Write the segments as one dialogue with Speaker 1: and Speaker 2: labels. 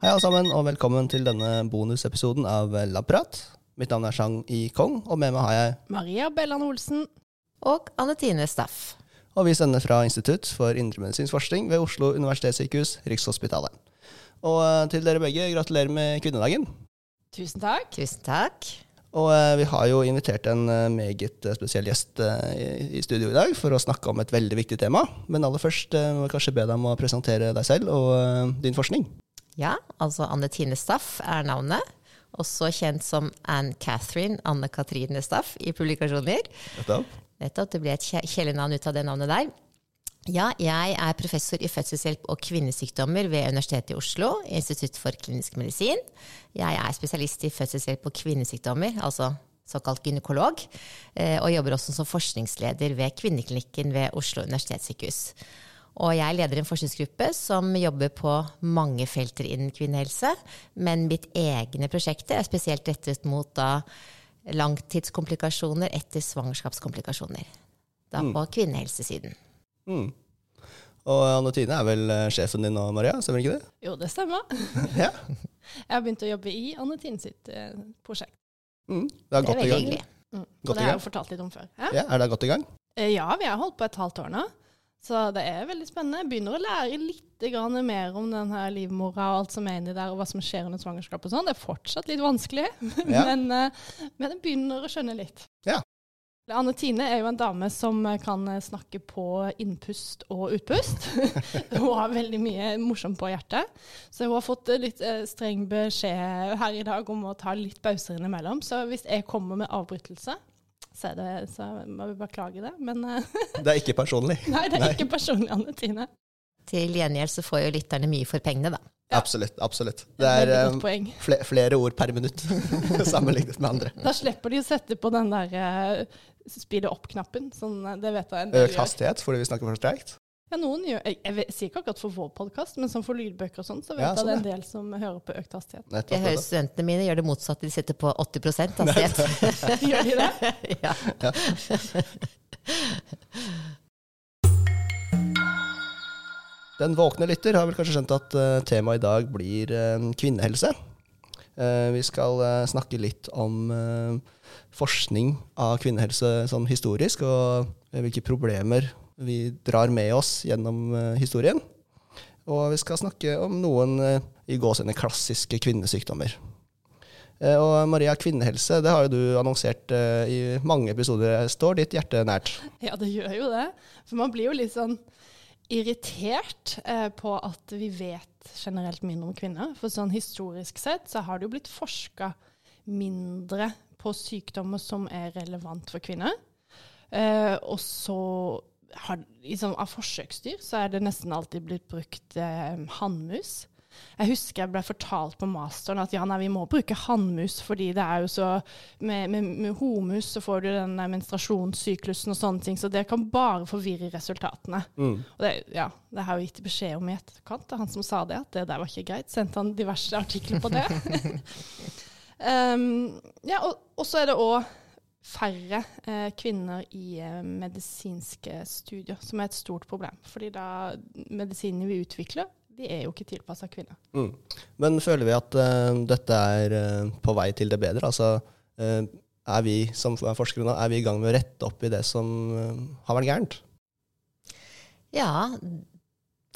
Speaker 1: Hei alle sammen, og velkommen til denne bonusepisoden av Labprat. Mitt navn er Chang I Kong, og med meg har jeg
Speaker 2: Maria Bellan Olsen.
Speaker 3: Og Anne Tine Staff.
Speaker 1: Og vi sender fra Institutt for indremedisinsk forskning ved Oslo universitetssykehus, Rikshospitalet. Og eh, til dere begge, gratulerer med kvinnedagen.
Speaker 2: Tusen takk.
Speaker 3: Tusen takk.
Speaker 1: Og eh, vi har jo invitert en eh, meget spesiell gjest i, studio i dag for å snakke om et veldig viktig tema. Men aller først må jeg kanskje be deg om å presentere deg selv og din forskning.
Speaker 3: Ja, altså Anne Tine Staff er navnet. Også kjent som Anne Catherine Anne Katrine Staff i publikasjoner.
Speaker 1: Nettopp.
Speaker 3: Nettopp, det ble et kjælenavn ut av det navnet der. Ja, jeg er professor i fødselshjelp og kvinnesykdommer ved Universitetet i Oslo, Institutt for klinisk medisin. Jeg er spesialist i fødselshjelp og kvinnesykdommer, altså såkalt gynekolog, eh, og jobber også som forskningsleder ved kvinneklinikken ved Oslo universitetssykehus. Og jeg leder en forskningsgruppe som jobber på mange felter innen kvinnehelse, men mitt egne prosjekter er spesielt rettet mot da langtidskomplikasjoner etter svangerskapskomplikasjoner. Da på kvinnehelsesiden.
Speaker 1: Mm. Og Anne Tine er vel eh, sjefen din nå, Maria? Stemmer ikke det?
Speaker 2: Jo, det stemmer.
Speaker 1: Ja.
Speaker 2: Jeg har begynt å jobbe i Anne Tine sitt eh, prosjekt.
Speaker 1: Mm. Det er
Speaker 3: Det er
Speaker 1: godt i
Speaker 3: veldig
Speaker 1: gang.
Speaker 3: hyggelig.
Speaker 2: Mm.
Speaker 1: Godt
Speaker 2: Og det har jeg jo fortalt litt om før.
Speaker 1: Ja, er det godt i gang?
Speaker 2: Eh, Ja, vi har holdt på et halvt år nå. Så det er veldig spennende. Jeg begynner å lære litt mer om denne livmora og alt som er inni der, og hva som skjer under svangerskap og sånn. Det er fortsatt litt vanskelig,
Speaker 1: Ja.
Speaker 2: men, eh, men jeg begynner å skjønne litt.
Speaker 1: Ja.
Speaker 2: Anne Tine er jo en dame som eh, kan eh, snakke på innpust og utpust. hun har veldig mye morsomt på hjertet. Så hun har fått litt streng beskjed her i dag om å ta litt pauser innimellom. Så hvis jeg kommer med avbrytelse, så, er det, så må vi beklage det. Men eh,
Speaker 1: Det er ikke personlig.
Speaker 2: nei, det er
Speaker 1: Nei.
Speaker 2: ikke personlig, Anne Tine.
Speaker 3: Til gjengjeld så får jo lytterne mye for pengene, da.
Speaker 2: Ja.
Speaker 1: Absolutt. absolutt.
Speaker 2: Det
Speaker 1: Det
Speaker 2: er
Speaker 1: er
Speaker 2: et veldig
Speaker 1: eh,
Speaker 2: godt poeng.
Speaker 1: fle- flere ord per minutt sammenlignet med andre.
Speaker 2: Da slipper de å sette på den der uh, speede opp-knappen. Sånn, eh, det vet jeg en del
Speaker 1: Økt hastighet fordi vi snakker for sterkt.
Speaker 2: Ja, noen gjør, jeg, jeg jeg sier ikke akkurat for vår podkast, men som for lydbøker og sånn, så vet
Speaker 1: Ja,
Speaker 2: jeg
Speaker 1: sånn,
Speaker 2: det er en del som hører på økt hastighet.
Speaker 1: Nettopp,
Speaker 3: Jeg hører studentene mine gjør det motsatte, de sitter på 80 hastighet.
Speaker 2: Gjør de det?
Speaker 3: ja.
Speaker 1: Den våkne lytter har vel kanskje skjønt at uh, temaet i dag blir uh, kvinnehelse. Uh, vi skal snakke litt om forskning av kvinnehelse sånn historisk, og hvilke problemer vi drar med oss gjennom eh, historien. Og vi skal snakke om noen eh, i gåsehudene klassiske kvinnesykdommer. Eh, og Maria, kvinnehelse, det har jo du annonsert i mange episoder. Står ditt hjerte nært?
Speaker 2: Ja, det gjør jo det. For man blir jo litt sånn irritert på at vi vet generelt mindre om kvinner. For sånn historisk sett så har det jo blitt forska mindre på sykdommer som er relevant for kvinner. Og så har, liksom, av forsøksdyr så er det nesten alltid blitt brukt eh, hannmus. Jeg husker jeg ble fortalt på masteren at ja, nei, vi må bruke hannmus, fordi det er jo så Med, med, med homus så får du den menstruasjonssyklusen og sånne ting, så det kan bare forvirre resultatene.
Speaker 1: Mm.
Speaker 2: Og det, ja, det har jo gitt beskjed om i etterkant, det er han som sa det, at det der var ikke greit. Sendte han diverse artikler på det. um, ja, og, og så er det òg færre eh, kvinner i eh, medisinske studier, som er et stort problem. Fordi da medisinene vi utvikler, de er jo ikke tilpassa kvinner.
Speaker 1: Mm. Men føler vi at eh, dette er eh, på vei til det bedre? Altså, eh, er vi som forskere nå, er vi i gang med å rette opp i det som eh, har vært gærent?
Speaker 3: Ja,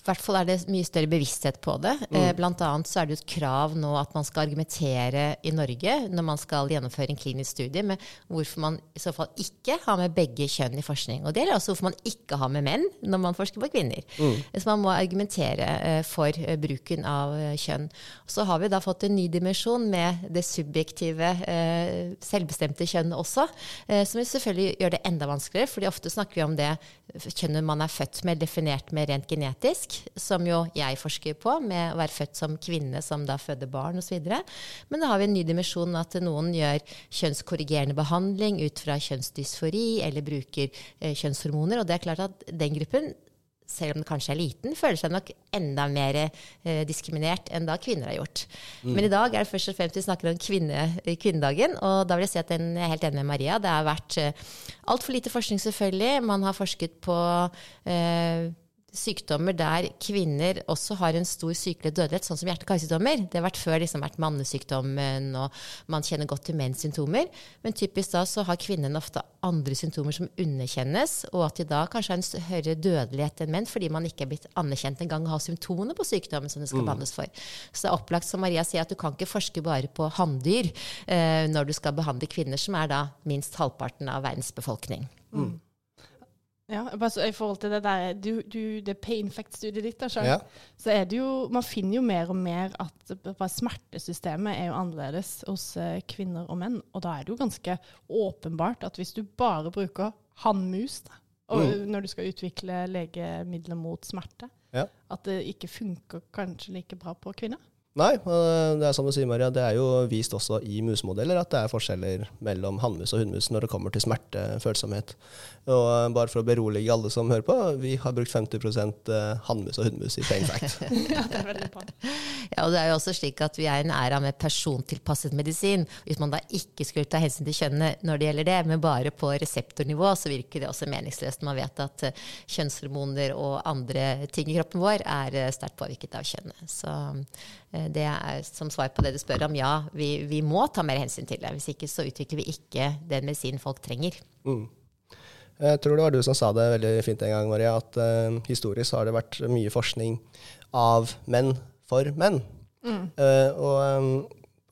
Speaker 3: i hvert fall er det mye større bevissthet på det. Mm. Blant annet så er det jo et krav nå at man skal argumentere i Norge når man skal gjennomføre en klinisk studie, med hvorfor man i så fall ikke har med begge kjønn i forskning. Og det gjelder også hvorfor man ikke har med menn når man forsker på kvinner. Så man må argumentere eh, for eh, bruken av eh, kjønn. Så har vi da fått en ny dimensjon med det subjektive, eh, selvbestemte kjønn også, eh, som selvfølgelig gjør det enda vanskeligere, fordi ofte snakker vi om det kjønnet man er født med, definert med rent genetisk, som jo jeg forsker på, med å være født som kvinne som da føder barn osv. Men da har vi en ny dimensjon at noen gjør kjønnskorrigerende behandling ut fra kjønnsdysfori eller bruker eh, kjønnshormoner, og det er klart at den gruppen selv om den kanskje er liten, føler seg nok enda mer eh, diskriminert enn da kvinner har gjort. Men i dag er det først og fremst vi snakker om kvinne, kvinnedagen, og da vil jeg si at den, jeg er helt enig med Maria. Det har vært eh, altfor lite forskning, selvfølgelig. Man har forsket på eh, sykdommer der kvinner også har en stor sykelig dødelighet, sånn som hjerte-karsykdommer. Det har vært før liksom vært mannesykdommen, og man kjenner godt til menns symptomer. Men typisk da så har kvinnene ofte andre symptomer som underkjennes, og at de da kanskje har en høyere dødelighet enn menn fordi man ikke er blitt anerkjent engang å ha symptomer på sykdommen som det skal mm. behandles for. Så det er opplagt, som Maria sier, at du kan ikke forske bare på hanndyr eh, når du skal behandle kvinner, som er da minst halvparten av verdens befolkning. Mm.
Speaker 2: Ja, bare I forhold til det der, du, du, det pain fact-studiet ditt, da, ja. så er det jo Man finner jo mer og mer at smertesystemet er jo annerledes hos uh, kvinner og menn. Og da er det jo ganske åpenbart at hvis du bare bruker hannmus mm. når du skal utvikle legemidler mot smerte, ja. at det ikke funker kanskje like bra på kvinner.
Speaker 1: Nei, det er som du sier, Maria. Det er jo vist også i musemodeller at det er forskjeller mellom hannmus og hunnmus når det kommer til smertefølsomhet. Og eh, bare for å berolige alle som hører på, vi har brukt 50 eh, hannmus og hunnmus i Pain Fact.
Speaker 2: ja, det er veldig bra.
Speaker 3: Ja, og det er jo også slik at vi er i en æra med persontilpasset medisin. Hvis man da ikke skulle ta hensyn til kjønnet når det gjelder det, men bare på reseptornivå, så virker det også meningsløst. Man vet at eh, kjønnshormoner og andre ting i kroppen vår er sterkt påvirket av kjønnet. Så Eh, det er som svar på det du spør om, ja, vi, vi, må ta mer hensyn til det. Hvis ikke så utvikler vi ikke den medisinen folk trenger. Mm.
Speaker 1: Jeg tror det var du som sa det veldig fint en gang, Maria, at uh, historisk har det vært mye forskning av menn for menn. Mm. Uh, og um,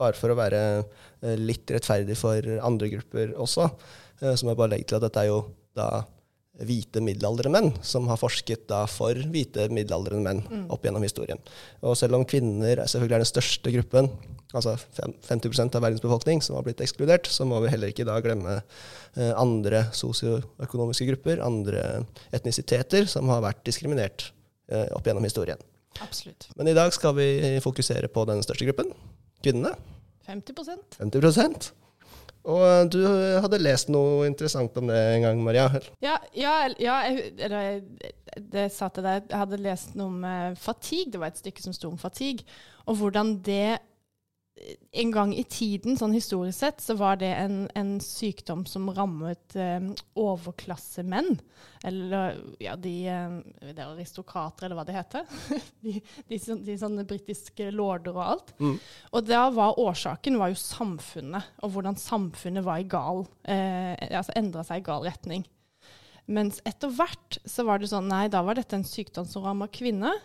Speaker 1: bare for å være uh, litt rettferdig for andre grupper også, så må jeg bare legge til at dette er jo da hvite middelaldrende menn som har forsket da for hvite middelaldrende menn mm. opp gjennom historien. Og selv om kvinner selvfølgelig er den største gruppen, altså 50 av verdens befolkning som har blitt ekskludert, så må vi heller ikke da glemme eh, andre sosioøkonomiske grupper, andre etnisiteter som har vært diskriminert eh, opp gjennom historien.
Speaker 2: Absolutt.
Speaker 1: Men i dag skal vi fokusere på den største gruppen, kvinnene.
Speaker 2: 50%
Speaker 1: 50 og du hadde lest noe interessant om det en gang, Maria?
Speaker 2: Ja, ja, ja jeg, det sa til deg. Jeg hadde lest noe om fatigue. Det var et stykke som sto om fatigue. Og hvordan det en gang i tiden, sånn historisk sett, så var det en, en sykdom som rammet eh, overklassemenn. Eller ja, de, eh, de aristokrater, eller hva det heter. de, de, de, sånne britiske lorder og alt. Mm. Og da var årsaken var jo samfunnet, og hvordan samfunnet var i gal, eh, altså endra seg i gal retning. Mens etter hvert så var det sånn Nei, da var dette en sykdom som ramma kvinner.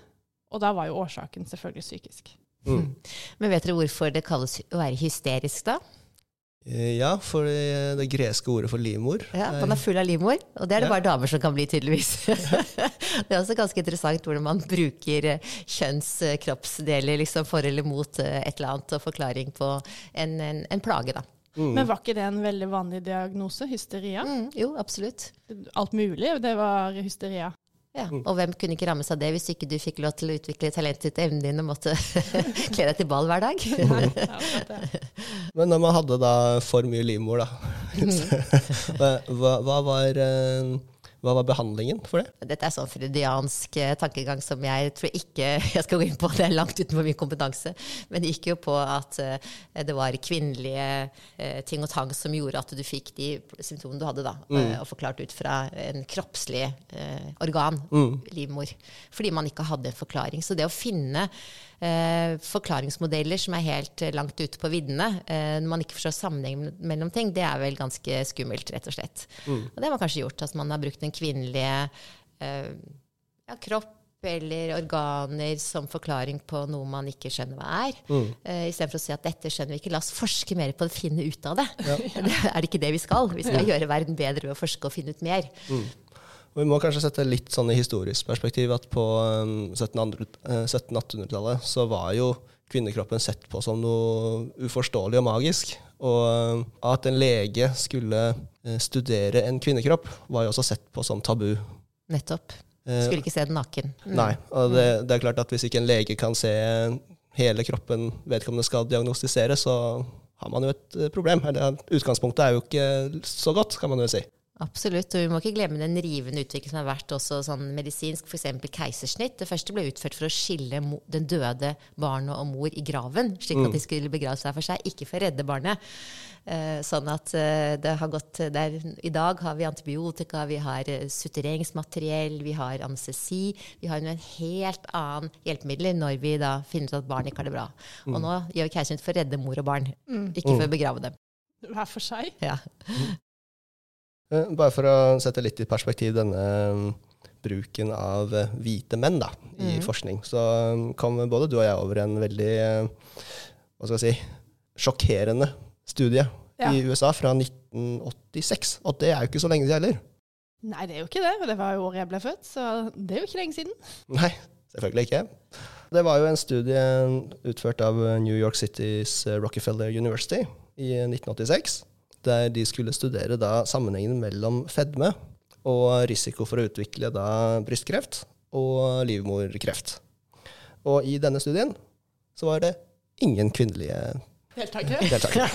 Speaker 2: Og da var jo årsaken selvfølgelig psykisk.
Speaker 3: Mm. Men vet dere hvorfor det kalles å være hysterisk, da?
Speaker 1: Eh, ja, for det, det greske ordet for livmor.
Speaker 3: Ja, Man er full av livmor, og det er det ja. bare damer som kan bli, tydeligvis. det er også ganske interessant hvordan man bruker eh, kjønnskroppsdeler liksom, for eller mot eh, et eller annet, og forklaring på en, en, en plage, da.
Speaker 2: Mm. Men var ikke det en veldig vanlig diagnose? Hysteria?
Speaker 3: Mm, jo, absolutt.
Speaker 2: Alt mulig, det var hysteria.
Speaker 3: Ja, mm. Og hvem kunne ikke rammes av det hvis ikke du fikk lov til å utvikle talentet til evnen din og måtte kle deg til ball hver dag?
Speaker 1: Men når man hadde da for mye livmor, da, mm. hva, hva, var uh, hva var behandlingen for det?
Speaker 3: Dette er sånn freudiansk eh, tankegang som jeg tror ikke jeg skal gå inn på, det er langt utenfor min kompetanse. Men det gikk jo på at uh, det var kvinnelige uh, ting og tang som gjorde at du fikk de symptomene du hadde, da. Mm. Og forklart ut fra en kroppslig organ, mm. livmor. Fordi man ikke hadde en forklaring. Så det å finne eh, forklaringsmodeller som er helt eh, langt ute på viddene, eh, når man ikke forstår sammenheng mellom ting, det er vel ganske skummelt, rett og slett. Mm. Og det har man kanskje gjort, at man har brukt den kvinnelige eh, ja, kropp eller organer som forklaring på noe man ikke skjønner hva er. Mm. Uh, Istedenfor å si at dette skjønner vi ikke, la oss forske mer på å finne ut av det. Ja. det er det ikke det vi skal. Vi skal gjøre verden bedre ved å forske og finne ut mer. Mm.
Speaker 1: Og vi må kanskje sette litt sånn i historisk perspektiv at på 1700-1800-tallet um, så var jo kvinnekroppen sett på som noe uforståelig og magisk. Og um, at en lege skulle eh, studere en kvinnekropp, var jo også sett på som tabu.
Speaker 3: Nettopp. Eh, skulle ikke se den naken.
Speaker 1: Mm. Nei. Og det, det, er klart at hvis ikke en lege kan se hele kroppen vedkommende skal diagnostisere, så har man jo et eh, problem. Eller utgangspunktet er jo ikke så godt, kan man jo si.
Speaker 3: Absolutt, og vi må ikke glemme den rivende utviklingen som har vært også sånn medisinsk, f.eks. keisersnitt. Det første ble utført for å skille den døde barnet og mor i graven, slik at de skulle begrave seg for seg, ikke for å redde barnet. Eh, sånn at eh, det har gått der, I dag har vi antibiotika, vi har eh, sutureringsmateriell, vi har anestesi. Vi har en helt annen hjelpemiddel når vi da finner ut at barnet ikke har det bra. Og nå gjør vi keisersnitt for å redde mor og barn, ikke for å begrave dem.
Speaker 2: Hver for seg.
Speaker 3: Ja.
Speaker 1: Eh, Bare for å sette litt i perspektiv denne mm, bruken av eh, hvite menn da, i
Speaker 3: mm.
Speaker 1: forskning, så mm, kom både du og jeg over en veldig eh, hva skal jeg si, sjokkerende studie
Speaker 2: Ja.
Speaker 1: i USA fra 1986. Og det er jo ikke så lenge siden heller.
Speaker 2: Nei, det er jo ikke det. Det var jo året jeg ble født, så det er jo ikke lenge siden.
Speaker 1: Nei, selvfølgelig ikke. Det var jo en studie utført av New York Citys Rockefeller University i 1986, der de skulle studere da sammenhengen mellom fedme og risiko for å utvikle da brystkreft og livmorkreft. Og i denne studien så var det ingen kvinnelige
Speaker 2: Deltakere.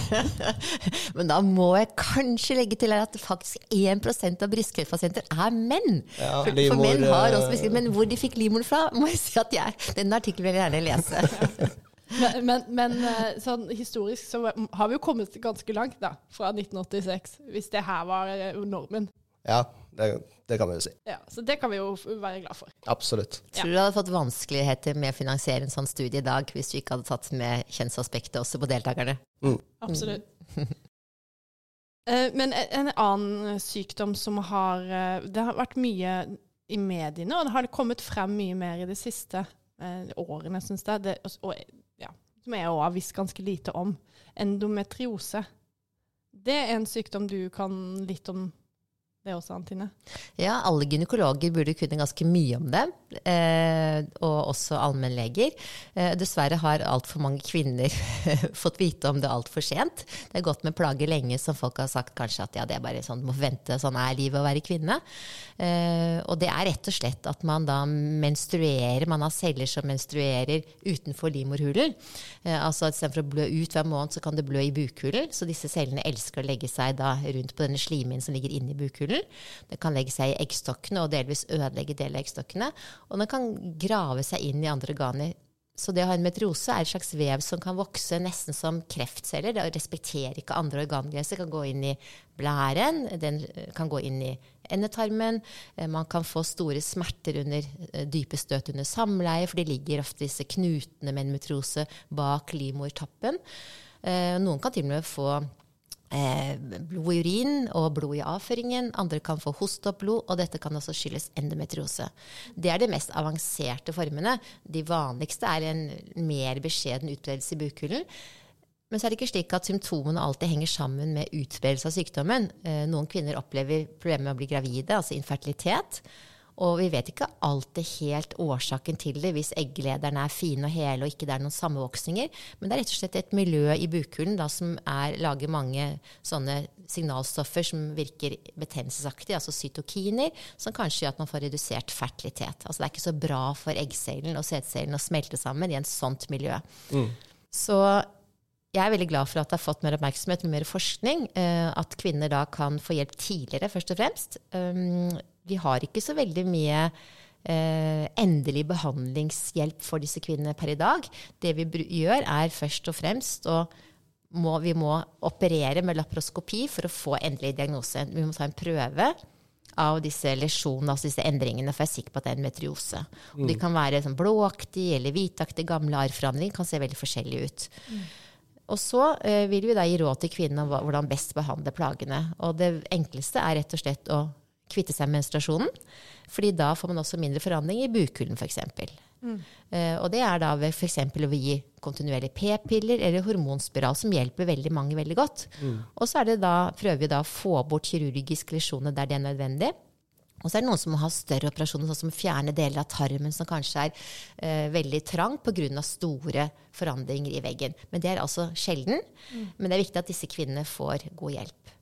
Speaker 3: Men da må jeg kanskje legge til at faktisk 1% av brystkreftpasienter er menn.
Speaker 1: Ja,
Speaker 3: for, for menn har også
Speaker 1: eh,
Speaker 3: brystkreft. Men hvor de fikk livmoren fra, må jeg si at jeg, den artikkelen vil jeg gjerne lese.
Speaker 2: Men, men, men eh, sånn historisk så har vi jo kommet ganske langt, da. Fra 1986. Hvis det her var eh, normen.
Speaker 1: Ja, det, det kan vi jo si.
Speaker 2: Ja, så det kan vi jo være glad for.
Speaker 1: Absolutt.
Speaker 3: Tror du du hadde fått vanskeligheter med å finansiere en sånn studie i dag hvis du ikke hadde tatt med kjønnsaspektet også på deltakerne? Mm.
Speaker 2: Absolutt. Mm. Men en annen sykdom som har Det har vært mye i mediene, og det har kommet frem mye mer i de siste årene, syns jeg. Det, og, ja, som jeg òg har visst ganske lite om. Endometriose. Det er en sykdom du kan litt om det også, Antine?
Speaker 3: Ja, alle gynekologer burde kunne ganske mye om det, eh, og også allmennleger. Eh, dessverre har altfor mange kvinner fått vite om det altfor sent. Det har gått med plager lenge som folk har sagt kanskje at ja, det er bare sånn, du må vente, sånn er livet å være kvinne. Eh, og det er rett og slett at man da menstruerer, man har celler som menstruerer utenfor livmorhulen. Altså istedenfor å blø ut hver måned, så kan det blø i bukhulen. Så disse cellene elsker å legge seg da rundt på denne slimhinnen som ligger inni bukhulen. Det kan legge seg i eggstokkene og delvis ødelegge deler av eggstokkene. Og den kan grave seg inn i andre organer. Så det å ha en metriose er et slags vev som kan vokse nesten som kreftceller. Det respekterer ikke andre organgrenser. Kan gå inn i blæren, den kan gå inn i endetarmen. Eh, Man kan få store smerter under eh, dype støt under samleie, for det ligger ofte disse knutene med en metriose bak livmortappen. Eh, Noen kan til og med få eh, blod i urin og blod i avføringen. Andre kan få hosteoppblod, opp blod, og dette kan også skyldes endometriose. Det er de mest avanserte formene. De vanligste er en mer beskjeden utbredelse i bukhulen. Men så er det ikke slik at symptomene alltid henger sammen med utbredelse av sykdommen. Eh, Noen kvinner opplever problemer med å bli gravide, altså infertilitet. Og vi vet ikke alltid helt årsaken til det hvis egglederne er fine og hele og ikke det er noen sammenvoksninger. Men det er rett og slett et miljø i bukhulen da, som er, lager mange sånne signalstoffer som virker betennelsesaktige, altså cytokiner, som kanskje gjør at man får redusert fertilitet. Altså det er ikke så bra for eggcellen og sædcellen å smelte sammen i en sånt miljø. Så jeg er veldig glad for at det har fått mer oppmerksomhet med mer forskning. eh, At kvinner da kan få hjelp tidligere, først og fremst. Vi har ikke så veldig mye eh, endelig behandlingshjelp for disse kvinnene per i dag. Det vi gjør, er først og fremst å må, vi må operere med laparoskopi for å få endelig diagnose. Vi må ta en prøve av disse lesjonene, altså disse endringene, for jeg er sikker på at det er en metriose. Og de kan være sånn blåaktig eller hvitaktig, gamle arrforandringer, kan se veldig forskjellige ut. Og så eh, vil vi da gi råd til kvinnen om hvordan best behandle plagene. Og det enkleste er rett og slett å kvitte seg med menstruasjonen, fordi da får man også mindre forandring i bukhulen f.eks. Eh, og det er da ved f.eks. å gi kontinuerlig p-piller eller hormonspiral, som hjelper veldig mange veldig godt. Og så er det da, prøver vi da å få bort kirurgiske lesjoner der det er nødvendig. Og så er det noen som må ha større operasjoner, sånn som fjerne deler av tarmen som kanskje er eh, veldig trang pga. store forandringer i veggen. Men det er altså sjelden. Men det er viktig at disse kvinnene får god hjelp.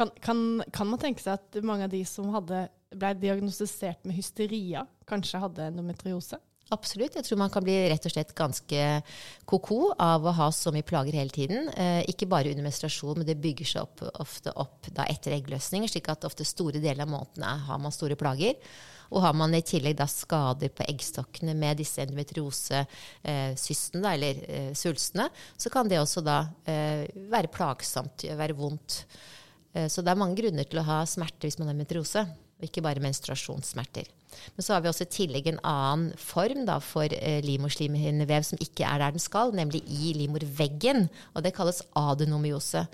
Speaker 2: Kan, kan, kan man tenke seg at mange av de som hadde, ble diagnostisert med hysteria, kanskje hadde endometriose?
Speaker 3: Absolutt. Jeg tror man kan bli rett og slett ganske ko-ko av å ha så mye plager hele tiden. Eh, ikke bare under menstruasjon, men det bygger seg opp, ofte opp da etter eggløsning, slik at ofte store deler av månedene har man store plager. Og har man i tillegg da skader på eggstokkene med disse endometriosesystene, eh, eller eh, svulstene, så kan det også da eh, være plagsomt, være vondt. Eh, så det er mange grunner til å ha smerte hvis man har metriose, og ikke bare menstruasjonssmerter. Men så har vi også i tillegg en annen form da, for eh, livmorslimhinnevev som ikke er der den skal, nemlig i livmorveggen. Og det kalles adenomyose.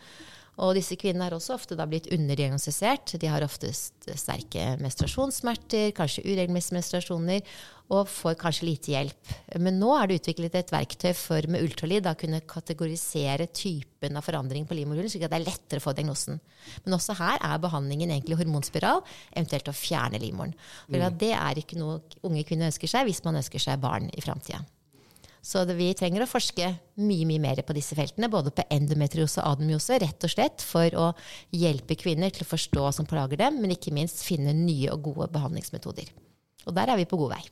Speaker 3: Og disse kvinnene er også ofte da blitt underdiagnostisert. De har oftest sterke menstruasjonssmerter, kanskje uregelmessige menstruasjoner, og får kanskje lite hjelp. Men nå er det utviklet et verktøy for med ultralyd å kunne kategorisere typen av forandring på livmorhulen, slik at det er lettere å få diagnosen. Men også her er behandlingen egentlig hormonspiral, eventuelt å fjerne livmoren. Mm. Det er ikke noe unge kvinner ønsker seg hvis man ønsker seg barn i framtida. Så det, vi trenger å forske mye mye mer på disse feltene, både på endometriose og adomyose, rett og slett for å hjelpe kvinner til å forstå hva som plager dem, men ikke minst finne nye og gode behandlingsmetoder. Og der er vi på god vei.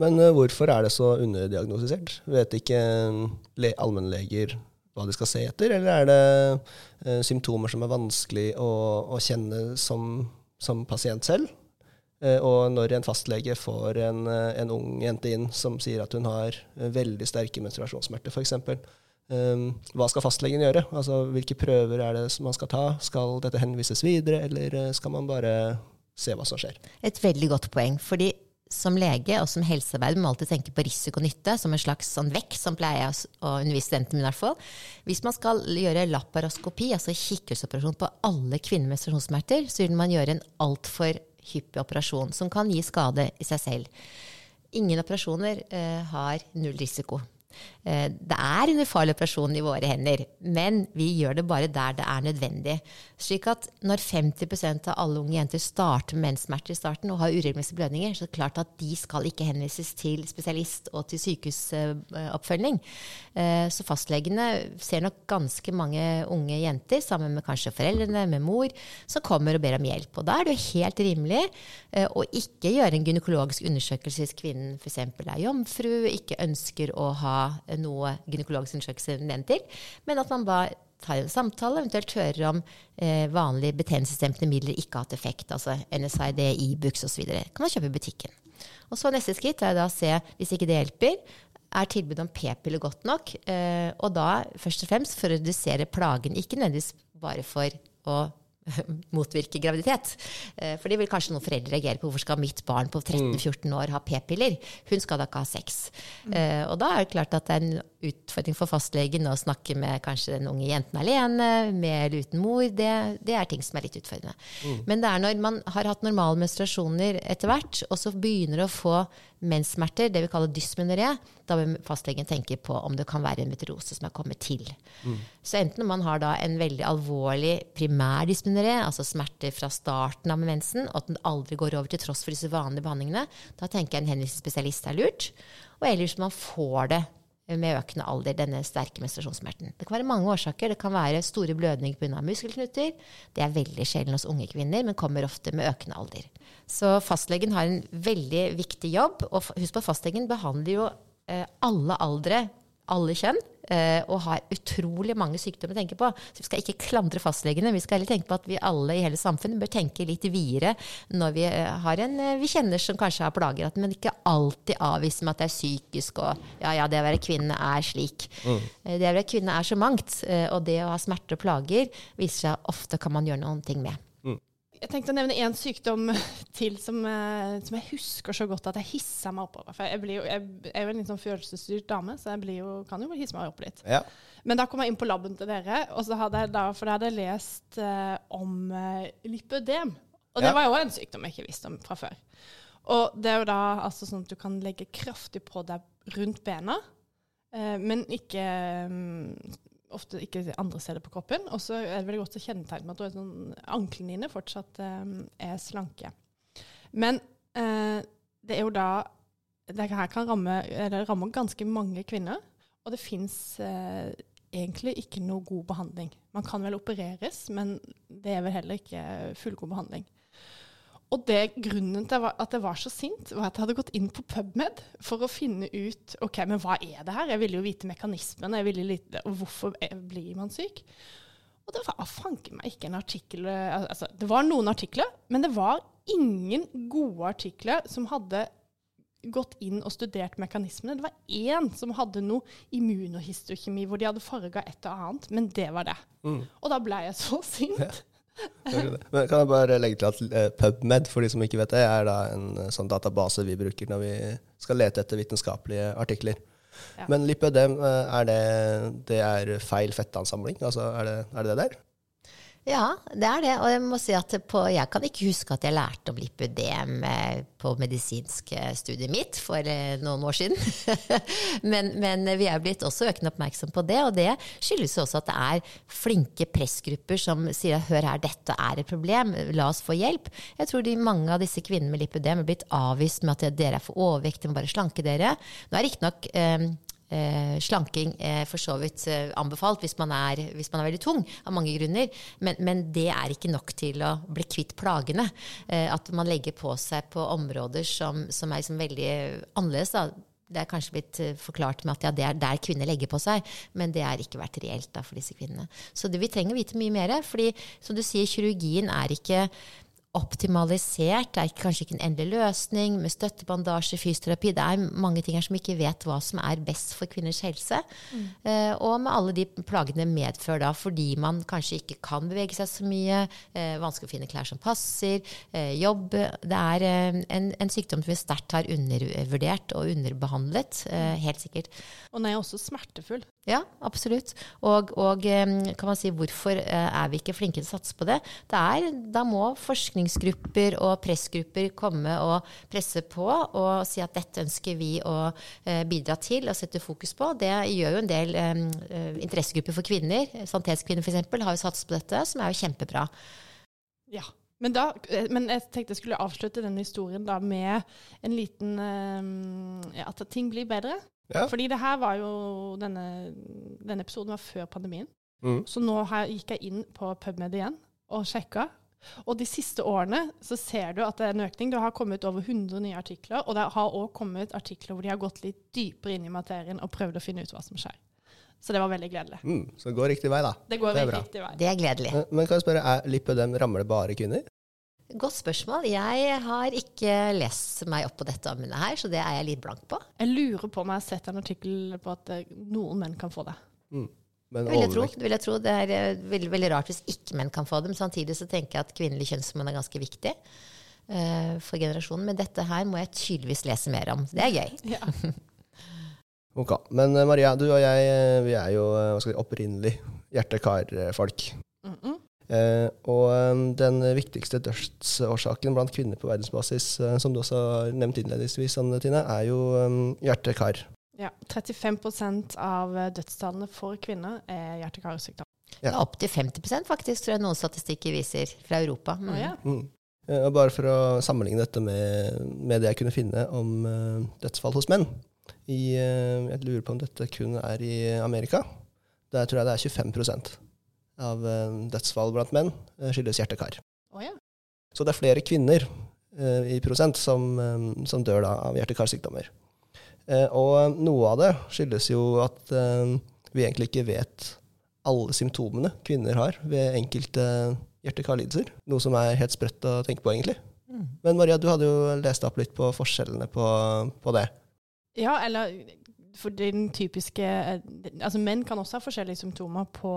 Speaker 1: Men uh, hvorfor er det så underdiagnostisert? Vet ikke uh, allmennleger hva de skal se etter, eller er det uh, symptomer som er vanskelig å, å kjenne som, som pasient selv? Eh, og når en fastlege får en, eh, en, ung jente inn som sier at hun har eh, veldig sterke menstruasjonssmerter, f.eks., um, hva skal fastlegen gjøre? Altså, Hvilke prøver er det man skal ta? Skal dette henvises videre, eller skal man bare se hva som skjer?
Speaker 3: Et veldig godt poeng. fordi som lege og som helsearbeider må alltid tenke på risiko og nytte som en slags sånn vekk, som pleier jeg å undervise studentene mine i hvert fall. Hvis man skal gjøre laparoskopi, altså kikkhusoperasjon på alle kvinner med menstruasjonssmerter, så vil man gjøre en altfor hyppig operasjon som kan gi skade i seg selv. Ingen operasjoner eh, har null risiko. Eh, det er en ufarlig operasjon i våre hender, men vi gjør det bare der det er nødvendig. Slik at når 50% av alle unge jenter starter med menssmerter i starten og har uregelmessige blødninger, så er det klart at de skal ikke henvises til spesialist og til sykehusoppfølging. Eh, så fastlegene ser nok ganske mange unge jenter, sammen med kanskje foreldrene, med mor, som kommer og ber om hjelp. Og da er det jo helt rimelig eh, å ikke gjøre en gynekologisk undersøkelse hvis kvinnen f.eks. er jomfru, ikke ønsker å ha noe gynekologisk undersøkelse til, men at man bare tar en samtale, eventuelt hører om eh, vanlige betennelsesdempende midler ikke har hatt effekt, altså NSID, Ibux e osv. kan man kjøpe i butikken. Og så Neste skritt er da å se, hvis ikke det hjelper, er tilbudet om p-piller godt nok? Eh, og da først og fremst for å redusere plagen, ikke nødvendigvis bare for å motvirke graviditet. Eh, for det vil kanskje noen foreldre reagere på. Hvorfor skal mitt barn på 13-14 år ha p-piller? Hun skal da ikke ha sex. Mm. Og da er det klart at det er en utfordring for fastlegen å snakke med kanskje den unge jenten alene, med eller uten mor. Det, det er ting som er litt utfordrende. Mm. Men det er når man har hatt normale menstruasjoner etter hvert, og så begynner å få menssmerter, det vi kaller dysmenoré, da vil fastlegen tenke på om det kan være en meteorose som er kommet til. Mm. Så enten man har da en veldig alvorlig primær dysmenoré, altså smerter fra starten av mensen, og at den aldri går over til tross for disse vanlige behandlingene, da tenker jeg en henvisningsspesialist er lurt. Og ellers man får det med økende alder, denne sterke menstruasjonssmerten. Det kan være mange årsaker. Det kan være store blødninger pga. muskelknuter. Det er veldig sjelden hos unge kvinner, men kommer ofte med økende alder. Så fastlegen har en veldig viktig jobb. Og husk på, fastlegen behandler jo eh, alle aldre, alle kjønn. Eh, og har utrolig mange sykdommer å tenke på. Så vi skal ikke klandre fastlegene. Vi skal heller tenke på at vi alle i hele samfunnet bør tenke litt videre når vi eh, har en eh, vi kjenner som kanskje har plager, men ikke alltid avvise med at det er psykisk og ja, ja, det å være kvinne er slik. Mm. Det å være kvinne er så mangt, og det å ha smerter og plager viser seg ofte kan man gjøre noen ting med.
Speaker 2: Jeg tenkte å nevne én sykdom til som, eh, som, jeg husker så godt at jeg hissa meg oppover. For jeg, jo, jeg, er jo en litt sånn følelsesstyrt dame, så jeg jo, kan jo hisse meg opp litt. Ja. Men da kom jeg inn på laben til dere, og så hadde jeg da, for da hadde jeg lest uh, om uh, lipødem. Og det ja. var jo en sykdom jeg ikke visste om fra før. Og det er jo da altså sånn at du kan legge kraftig på deg rundt bena, uh, men ikke um, ofte ikke andre steder på kroppen. Og så er det veldig godt å kjennetegne med at sånn, anklene dine fortsatt eh, er slanke. Men eh, det er jo da Det her kan ramme, det rammer ganske mange kvinner. Og det fins eh, egentlig ikke noe god behandling. Man kan vel opereres, men det er vel heller ikke fullgod behandling. Og det grunnen til at jeg var så sint, var at jeg hadde gått inn på PubMed for å finne ut ok, men hva er det her. Jeg ville jo vite mekanismene, vite og hvorfor blir man syk. Og det var fanken meg ikke en artikkel altså, Det var noen artikler, men det var ingen gode artikler som hadde gått inn og studert mekanismene. Det var én som hadde noe immunohistokjemi, hvor de hadde farga et og annet, men det var det. Mm. Og da ble jeg så sint.
Speaker 1: Men kan jeg bare legge til at eh, PubMed, for de som ikke vet det, er da en eh, sånn database vi bruker når vi skal lete etter vitenskapelige artikler. Ja. Men lipødem, eh, er det, det er feil fettansamling? Altså, er det, er det det der?
Speaker 3: Ja, det er det. Og jeg må si at på, jeg kan ikke huske at jeg lærte om lipødem eh, på medisinsk eh, studiet mitt for eh, noen år siden. men, men, vi er blitt også økende oppmerksom på det, og det skyldes også at det er flinke pressgrupper som sier hør her, dette er et problem, la oss få hjelp. Jeg tror de, mange av disse kvinnene med lipødem er blitt avvist med at dere er for overvektige, må bare slanke dere. Nå er riktignok eh, Eh, slanking er for så vidt eh, anbefalt hvis man, er, hvis man, er, veldig tung, av mange grunner. Men, men, det er ikke nok til å bli kvitt plagene. Eh, at man legger på seg på områder som, som er liksom veldig annerledes. Da. Det er kanskje blitt eh, forklart med at ja, det er der kvinner legger på seg, men det har ikke vært reelt da, for disse kvinnene. Så det, vi trenger å vite mye mer. fordi som du sier, kirurgien er ikke optimalisert. Det er kanskje ikke en endelig løsning med støttebandasje, fysioterapi. Det er mange ting her som ikke vet hva som er best for kvinners helse. Mm. Uh, og med alle de plagene medfører da, fordi man kanskje ikke kan bevege seg så mye, uh, vanskelig å finne klær som passer, uh, jobb Det er en, en, sykdom som vi sterkt har undervurdert og underbehandlet, helt sikkert.
Speaker 2: Og den er også smertefull.
Speaker 3: Ja, absolutt. Og, og, kan man si hvorfor er vi ikke flinke til å satse på det? det er, da må forskningsgrupper og pressgrupper komme og presse på og si at dette ønsker vi å bidra til og sette fokus på. Det gjør jo en del um, interessegrupper for kvinner. Sanitetskvinner f.eks. har jo satset på dette, som er jo kjempebra.
Speaker 2: Ja. Men, da, eh, men, jeg tenkte jeg skulle avslutte denne historien da med en liten eh, At ting blir bedre. Ja. Fordi det her var jo Denne, denne episoden var før pandemien. Mm. Så nå her gikk jeg inn på PubMed igjen og sjekka. Og de siste årene så ser du at det er en økning. Det har kommet over 100 nye artikler, og det har òg kommet artikler hvor de har gått litt dypere inn i materien og prøvd å finne ut hva som skjer. Så det var veldig gledelig.
Speaker 1: Mm, så det går riktig vei, da.
Speaker 2: Det går det riktig vei.
Speaker 3: Det er gledelig.
Speaker 1: Men, men kan jeg spørre, er lipødem rammer det bare kvinner?
Speaker 3: Godt spørsmål. Jeg har ikke lest meg opp på dette emnet her, så det er jeg litt blank på.
Speaker 2: Jeg lurer på om jeg har sett en artikkel på at eh, noen menn kan få det. Mm.
Speaker 3: Det vil jeg, tro, det vil jeg tro. Det er eh, veldig, veldig, rart hvis ikke menn kan få det. Men samtidig så tenker jeg at kvinnelig kjønnshormon er ganske viktig uh, for generasjonen. Men dette her må jeg tydeligvis lese mer om. Det er gøy. Ja.
Speaker 1: ok. Men Maria, du og jeg vi er jo si, opprinnelig hjerte-kar-folk. Mm -mm. Uh, og um, den viktigste dødsårsaken blant kvinner på verdensbasis, uh, som du også har nevnt innledningsvis, Anne Tine, er jo um, hjerte-kar.
Speaker 2: Ja, 35% av dødstallene for kvinner er hjerte-karsykdom.
Speaker 3: Ja. Opptil 50% faktisk, tror jeg noen statistikker viser fra Europa.
Speaker 2: Mm. Oh, ja. mm.
Speaker 1: Og bare for å sammenligne dette med, med det jeg kunne finne om uh, dødsfall hos menn i, uh, Jeg lurer på om dette kun er i Amerika. Der tror jeg det er 25 av uh, dødsfall blant menn eh, skyldes hjerte-kar.
Speaker 2: Oh, ja.
Speaker 1: Så det er flere kvinner eh, i prosent som, som dør da, av hjerte-karsykdommer. Og noe av det skyldes jo at vi egentlig ikke vet alle symptomene kvinner har ved enkelte hjerte-kar-lidelser. Noe som er helt sprøtt å tenke på, egentlig. Mm. Men Maria, du hadde jo lest opp litt på forskjellene på, på det.
Speaker 2: Ja, eller for den typiske Altså menn kan også ha forskjellige symptomer på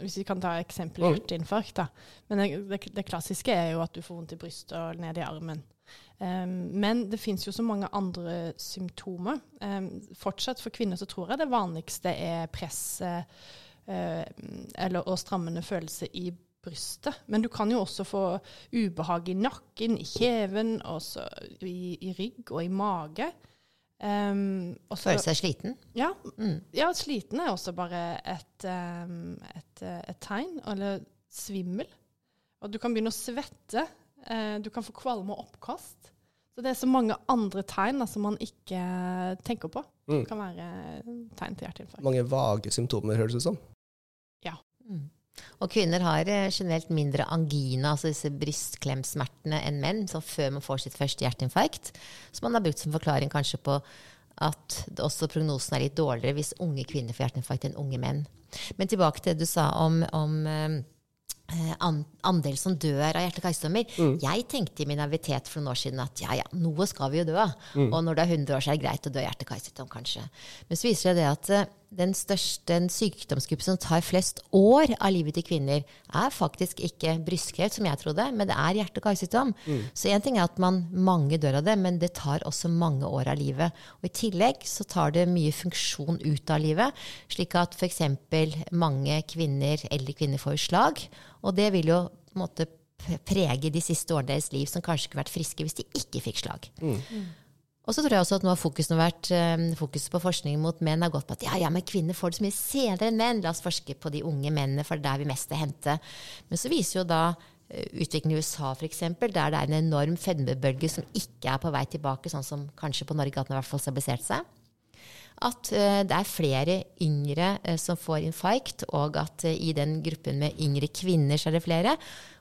Speaker 2: hvis vi kan ta eksempelet hjerteinfarkt, da. Men det, det, det, klassiske er jo at du får vondt i brystet og ned i armen. Um, men det fins jo så mange andre symptomer. Um, fortsatt for kvinner så tror jeg det vanligste er press uh, eller, og strammende følelse i brystet. Men du kan jo også få ubehag i nakken, i kjeven, også i, i rygg og i mage.
Speaker 3: Um, Føle seg sliten?
Speaker 2: Ja, mm. ja, sliten er også bare et, um, et, et, tegn. Eller svimmel. Og du kan begynne å svette. Uh, du kan få kvalme og oppkast. Så det er så mange andre tegn som man ikke tenker på. Mm. Det kan være tegn til hjerteinfarkt.
Speaker 1: Mange vage symptomer, høres det ut som.
Speaker 2: Ja. Mm.
Speaker 3: Og kvinner har eh, generelt mindre angina, altså disse brystklemsmertene, enn menn, som før man får sitt første hjerteinfarkt. Så man har brukt som forklaring kanskje på at også prognosen er litt dårligere hvis unge kvinner får hjerteinfarkt enn unge menn. Men tilbake til det du sa om, om eh, andel som dør av hjerte-karsykdommer. Mm. Jeg tenkte i min avitet for noen år siden at ja, ja, noe skal vi jo dø av. Mm. Og når du er 100 år, så er det greit å dø av hjerte-karsykdom, kanskje. Men så viser det at den største sykdomsgruppen som tar flest år av livet til kvinner, er faktisk ikke brystkreft, som jeg trodde, men det er hjerte- og karsykdom. Mm. Så én ting er at man mange dør av det, men det tar også mange år av livet. Og i tillegg så tar det mye funksjon ut av livet, slik at f.eks. mange kvinner, eldre kvinner får slag. Og det vil jo på en måte prege de siste årene deres liv, som kanskje kunne vært friske hvis de ikke fikk slag. Mm. Og så tror jeg også at nå har fokuset vært um, fokuset på forskning mot menn har gått på at ja, ja, men kvinner får det så mye senere enn menn. La oss forske på de unge mennene, for det er der vi mest er hente. Men så viser jo da uh, utviklingen i USA f.eks., der det er en enorm fedmebølge som ikke er på vei tilbake, sånn som kanskje på Norge, at den i hvert fall stabilisert seg. At uh, det er flere yngre som får infarkt, og at i den gruppen med yngre kvinner så er det flere.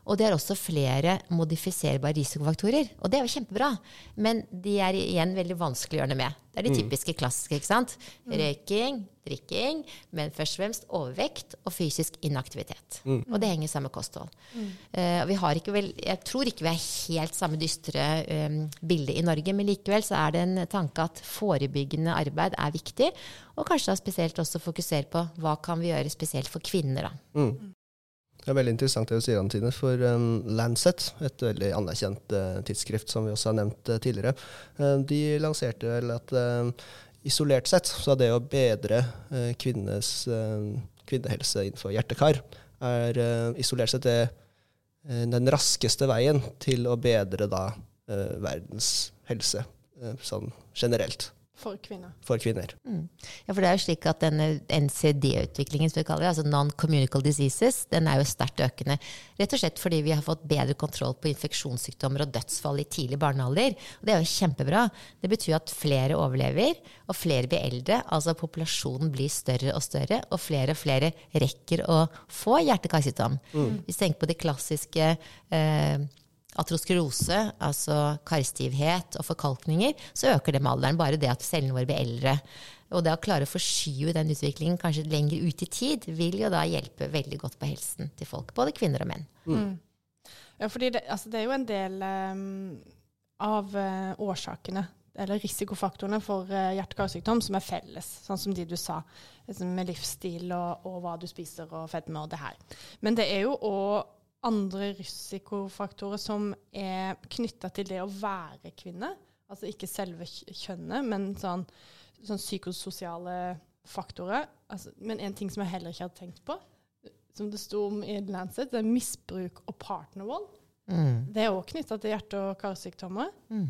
Speaker 3: Og det er også flere modifiserbare risikofaktorer. Og det er jo kjempebra. Men de er igjen veldig vanskelig å gjøre noe med. Det er de mm. typiske klassiske. ikke sant? Mm. Røyking, drikking, men først og fremst overvekt og fysisk inaktivitet. Mm. Og det henger sammen med kosthold. Mm. Uh, vi har ikke vel, jeg tror ikke vi er helt samme dystre um, bilde i Norge, men likevel så er det en tanke at forebyggende arbeid er viktig. Og kanskje da spesielt også fokusere på hva kan vi gjøre spesielt for kvinner. da. Mm.
Speaker 1: Det er veldig interessant det du sier, Antine. For um, Lancet, et veldig anerkjent uh, tidsskrift som vi også har nevnt uh, tidligere, uh, de lanserte vel at isolert sett så er det å bedre kvinnes kvinnehelse innenfor hjertekar er isolert sett det, den raskeste veien til å bedre da verdens helse sånn generelt.
Speaker 2: For kvinner.
Speaker 1: For kvinner.
Speaker 3: Mm. Ja, for det er jo slik at denne NCD-utviklingen, som vi kaller det, altså non-communicable diseases, den er jo sterkt økende. Rett og slett fordi vi har fått bedre kontroll på infeksjonssykdommer og dødsfall i tidlig barnealder. Og det er jo kjempebra. Det betyr at flere overlever, og flere blir eldre. Altså populasjonen blir større og større, og flere og flere rekker å få hjerte-karsykdom. Mm. Hvis vi tenker på de klassiske eh, atrosklerose, altså karstivhet og forkalkninger, så øker det med alderen. Bare det at cellene våre blir eldre. Og det å klare å forskyve den utviklingen kanskje lenger ut i tid, vil jo da hjelpe veldig godt på helsen til folk, både kvinner og menn. Mm. mm.
Speaker 2: Ja, fordi det, altså det, er jo en del um, av uh, årsakene, eller risikofaktorene for uh, hjerte-karsykdom, som er felles, sånn som de du sa, liksom med livsstil og, og, hva du spiser og fedme og det her. Men det er jo òg andre risikofaktorer som er knytta til det å være kvinne. Altså ikke selve kjønnet, men sånn, sånn psykososiale faktorer. Altså, men en ting som jeg heller ikke hadde tenkt på, som det sto om i Lancet, det er misbruk og partnervold. Mm. Det er òg knytta til hjerte- og karsykdommer. Mm.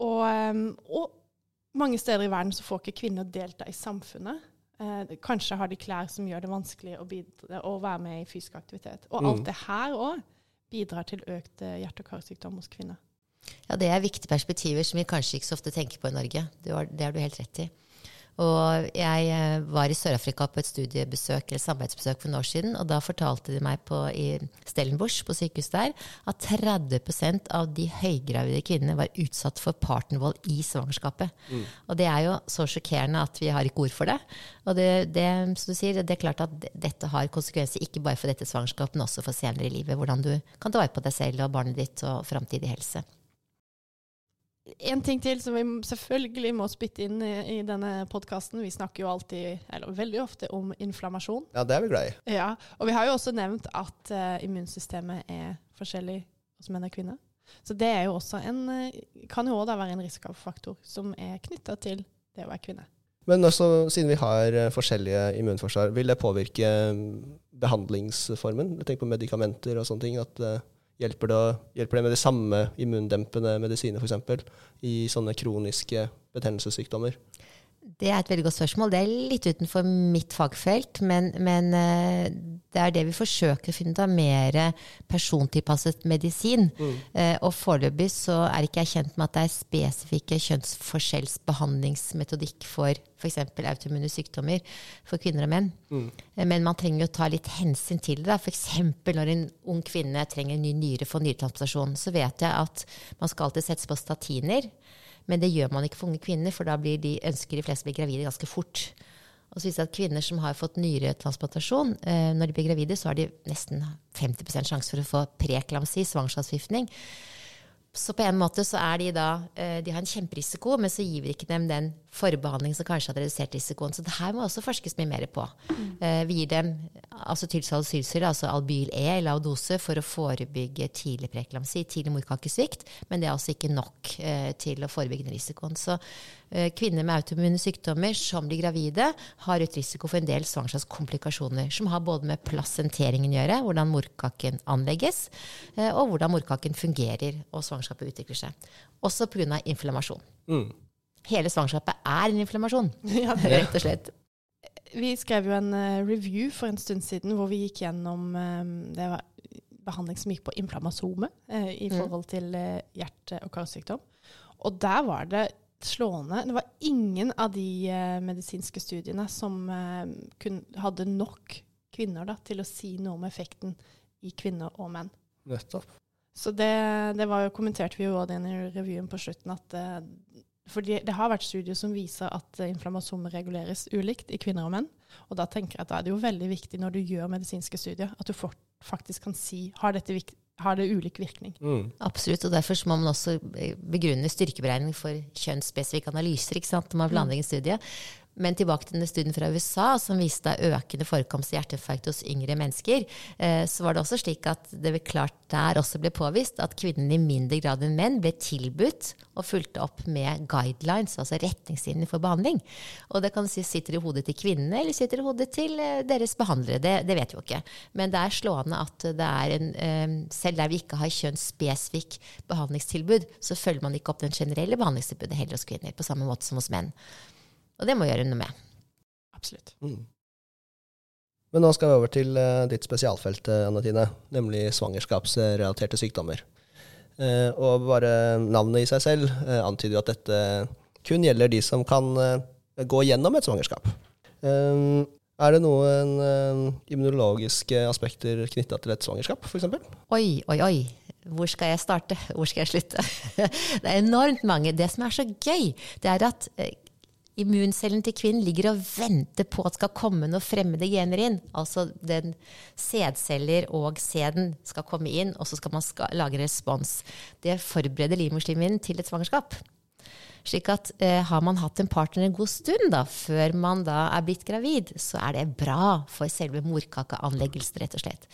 Speaker 2: Og, um, og, mange steder i verden så får ikke kvinner delta i samfunnet. Eh, kanskje har de klær som gjør det vanskelig å, bidra, å være med i fysisk aktivitet. Og alt mm. det her òg bidrar til økt eh, hjerte- og karsykdom hos kvinner.
Speaker 3: Ja, det er viktige perspektiver som vi kanskje ikke så ofte tenker på i Norge. Det har, det har du helt rett i. Og jeg eh, var i Sør-Afrika på et studiebesøk eller samarbeidsbesøk for noen år siden, og da fortalte de meg på, i Stellenbosch, på sykehuset der, at 30% av de høygravide kvinnene var utsatt for partnervold i svangerskapet. Mm. Og det er jo så sjokkerende at vi har ikke ord for det. Og det, det, som du sier, det er klart at dette har konsekvenser ikke bare for dette svangerskapet, men også for senere i livet. Hvordan du kan ta vare på deg selv og barnet ditt og framtidig helse.
Speaker 2: En ting til som vi selvfølgelig må spytte inn i, i denne podkasten. Vi snakker jo alltid, eller veldig ofte, om inflammasjon.
Speaker 1: Ja, det er vi glad
Speaker 2: i. Ja, Og vi har jo også nevnt at uh, immunsystemet er forskjellig hos menn og kvinner. Så det er jo også en, uh, kan jo også være en risikofaktor som er knytta til det å være kvinne.
Speaker 1: Men også, siden vi har uh, forskjellige immunforsvar, vil det påvirke behandlingsformen? Jeg tenker på medikamenter og sånne ting. at Hjelper det, hjelper det med de samme immundempende medisiner f.eks. i sånne kroniske betennelsessykdommer?
Speaker 3: Det er et veldig godt spørsmål. Det er litt utenfor mitt fagfelt, men, men eh, det er det vi forsøker å finne ut av. Mer persontilpasset medisin. Mm. Og foreløpig så er ikke jeg kjent med at det er spesifikke kjønnsforskjellsbehandlingsmetodikk for f.eks. autoimmune sykdommer for kvinner og menn. Mm. Men man trenger jo ta litt hensyn til det. F.eks. når en ung kvinne trenger en ny nyre for nyretransplantasjon, så vet jeg at man skal alltid settes på statiner. Men det gjør man ikke for unge kvinner, for da blir de, ønsker de fleste å bli gravide ganske fort. Og så viser det at kvinner som har fått nyretransplantasjon, eh, når de blir gravide, så har de nesten 50% sjanse for å få preeklamsi, svangerskapsforgiftning. Så på en måte så er de da eh, De har en kjemperisiko, men så gir vi ikke dem den forbehandling som kanskje hadde redusert risikoen. Så det her må også forskes mye mer på. Mm. Vi gir dem altså tilsalsylsyre, altså albyl-E eller laudose, for å forebygge tidlig preeklamsi, tidlig morkakesvikt, men det er altså ikke nok eh, til å forebygge den risikoen. Så kvinner med autoimmune sykdommer som blir gravide, har et risiko for en del svangerskapskomplikasjoner, som har både med plassenteringen å gjøre, hvordan morkaken anlegges, eh, og hvordan morkaken fungerer og svangerskapet utvikler seg. Også pga. inflammasjon.
Speaker 1: Mm.
Speaker 3: Hele svangerskapet er en inflammasjon,
Speaker 2: Ja,
Speaker 3: rett og slett.
Speaker 2: Vi skrev jo en eh, review for en stund siden hvor vi gikk gjennom eh, det var behandling som gikk på inflammasome eh, i
Speaker 3: Mm.
Speaker 2: forhold til eh, hjerte- og karsykdom. Og der var det slående. Det var ingen av de eh, medisinske studiene som eh, kun, hadde nok kvinner da, til å si noe om effekten i kvinner og menn.
Speaker 1: Nettopp.
Speaker 2: Så det, det var jo, kommenterte vi jo også i revyen på slutten at eh, for det har vært studier som viser at inflammasomer reguleres ulikt i kvinner og menn. Og da tenker jeg at da er det jo veldig viktig når du gjør medisinske studier, at du faktisk kan si har, dette, har det ulik virkning.
Speaker 1: Mm.
Speaker 3: Absolutt, og derfor så må man også begrunne styrkeberegning for kjønnsspesifikke analyser ikke sant, når man planlegger en studie. Men tilbake til denne studien fra USA som viste økende forekomst av hjerteinfarkt hos yngre mennesker, eh, så var det også slik at det ble klart der også ble påvist at kvinnene i mindre grad enn menn ble tilbudt og fulgte opp med guidelines, altså retningslinjer for behandling. Og det kan si sitter i hodet til kvinnene eller sitter i hodet til eh, deres behandlere. Det, det vet vi jo ikke. Men det er slående at det er en eh, Selv der vi ikke har kjønnsspesifikk behandlingstilbud, så følger man ikke opp den generelle behandlingstilbudet heller hos kvinner, på samme måte som hos menn. Og det må vi gjøre noe med.
Speaker 2: Absolutt.
Speaker 1: Mm. Men nå skal vi over til eh, ditt spesialfelt, eh, Anne Tine, nemlig svangerskapsrelaterte sykdommer. Eh, og bare navnet i seg selv antyder jo at dette kun gjelder de som kan gå gjennom et svangerskap. Er det noen immunologiske aspekter knytta til et svangerskap, f.eks.?
Speaker 3: Oi, oi, oi. Hvor skal jeg starte? Hvor skal jeg slutte? det er enormt mange. Det som er så gøy, det er at immuncellen til kvinnen ligger og venter på at skal komme noen fremmede gener inn. Altså den sædceller og sæden skal komme inn, og så skal man skal lage en respons. Det forbereder livmorslimhinnen til et svangerskap. Slik at eh, har man hatt en partner en god stund da, før man da er blitt gravid, så er det bra for selve morkakeanleggelsen, rett og slett.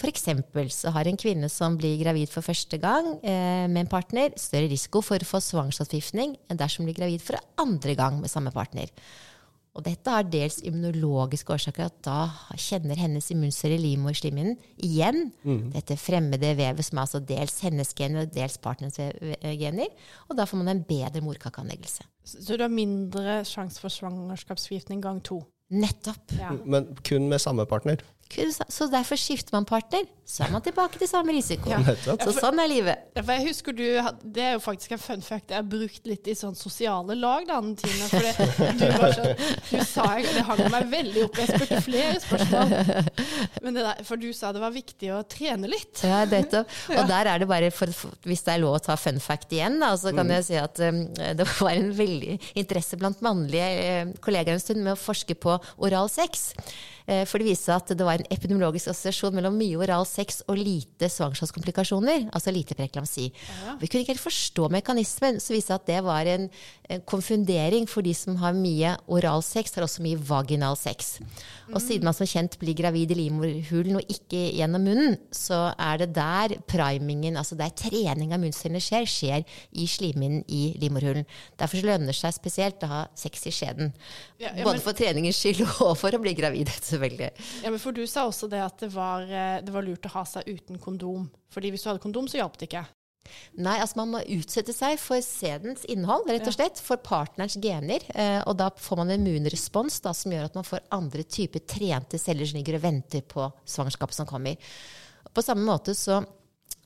Speaker 3: For eksempel så har en kvinne som blir gravid for første gang eh, med en partner, større risiko for å få svangerskapsforgiftning enn dersom hun blir gravid for andre gang med samme partner. Og dette har dels immunologiske årsaker, at da kjenner hennes immunceller i livmorslimhinnen igjen dette fremmede vevet, som er altså dels hennes gener og dels partnerens gener. Og da får man en bedre morkakeanleggelse.
Speaker 2: Så så du har mindre sjanse for svangerskapsforgiftning gang to.
Speaker 3: Nettopp.
Speaker 2: Ja.
Speaker 1: Men kun med samme partner.
Speaker 3: Så derfor skifter man partner, så er man tilbake til samme risiko.
Speaker 2: Ja.
Speaker 3: Så sånn er livet.
Speaker 2: Ja, for jeg husker du, Det er jo faktisk en fun fact jeg har brukt litt i sånn sosiale lag. da, Tine, for det, du, var sånn, du sa, det hang meg veldig opp. Jeg spurte flere spørsmål. Men det der, for du sa det var viktig å trene litt.
Speaker 3: Ja, nettopp. Og der er det bare, for, hvis det er lov å ta fun fact igjen, da, så kan jeg si at um, det var en veldig interesse blant mannlige eh, kollegaer en stund med å forske på oral sex. Eh, for det viste seg at det var en epidemiologisk assosiasjon mellom mye oral sex og lite svangerskapskomplikasjoner, altså lite preeklamsi.
Speaker 2: Ja.
Speaker 3: Vi kunne ikke helt forstå mekanismen, så viste det seg at det var en, en konfundering for de som har mye oral sex, har også mye vaginal sex. Og siden man som kjent blir gravid i livmorhulen og ikke gjennom munnen, så er det der primingen, altså der trening av munncellene skjer, skjer i slimhinnen i livmorhulen. Derfor lønner det seg spesielt å ha sex i skjeden.
Speaker 2: Ja, ja,
Speaker 3: Både for treningens skyld og for å bli gravid, selvfølgelig.
Speaker 2: Ja, men for Du sa også det at det var, eh, det var lurt å ha seg uten kondom. Fordi hvis du hadde kondom, så hjalp det ikke.
Speaker 3: Nei, altså man må utsette seg for sædens innhold, rett og slett. For partnerens gener. Eh, og da får man en immunrespons da, som gjør at man får andre typer trente celler som ligger og venter på svangerskapet som kommer. På samme måte så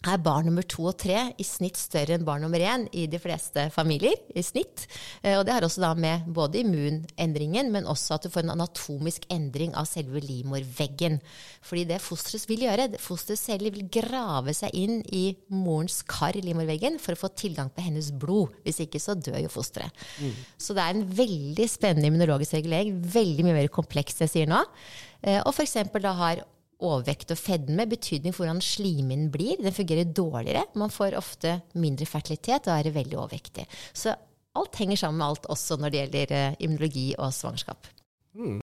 Speaker 3: er barn nummer to og tre i snitt større enn barn nummer én i de fleste familier. i snitt. Eh, og det har også da med både immunendringen, men også at du får en anatomisk endring av selve livmorveggen. Fordi det fosteret vil gjøre, fosterets celler vil grave seg inn i morens kar i livmorveggen for å få tilgang på hennes blod. Hvis ikke så dør jo fosteret. Mm. Så det er en veldig spennende immunologisk regulering. Veldig mye mer komplekst, jeg sier nå. Eh, og f.eks. da har overvekt og fedme betydning for hvordan slimhinnen blir. Den fungerer dårligere. Man får ofte mindre fertilitet og er veldig overvektig. Så alt henger sammen med alt, også når det gjelder uh, immunologi og svangerskap. Mm.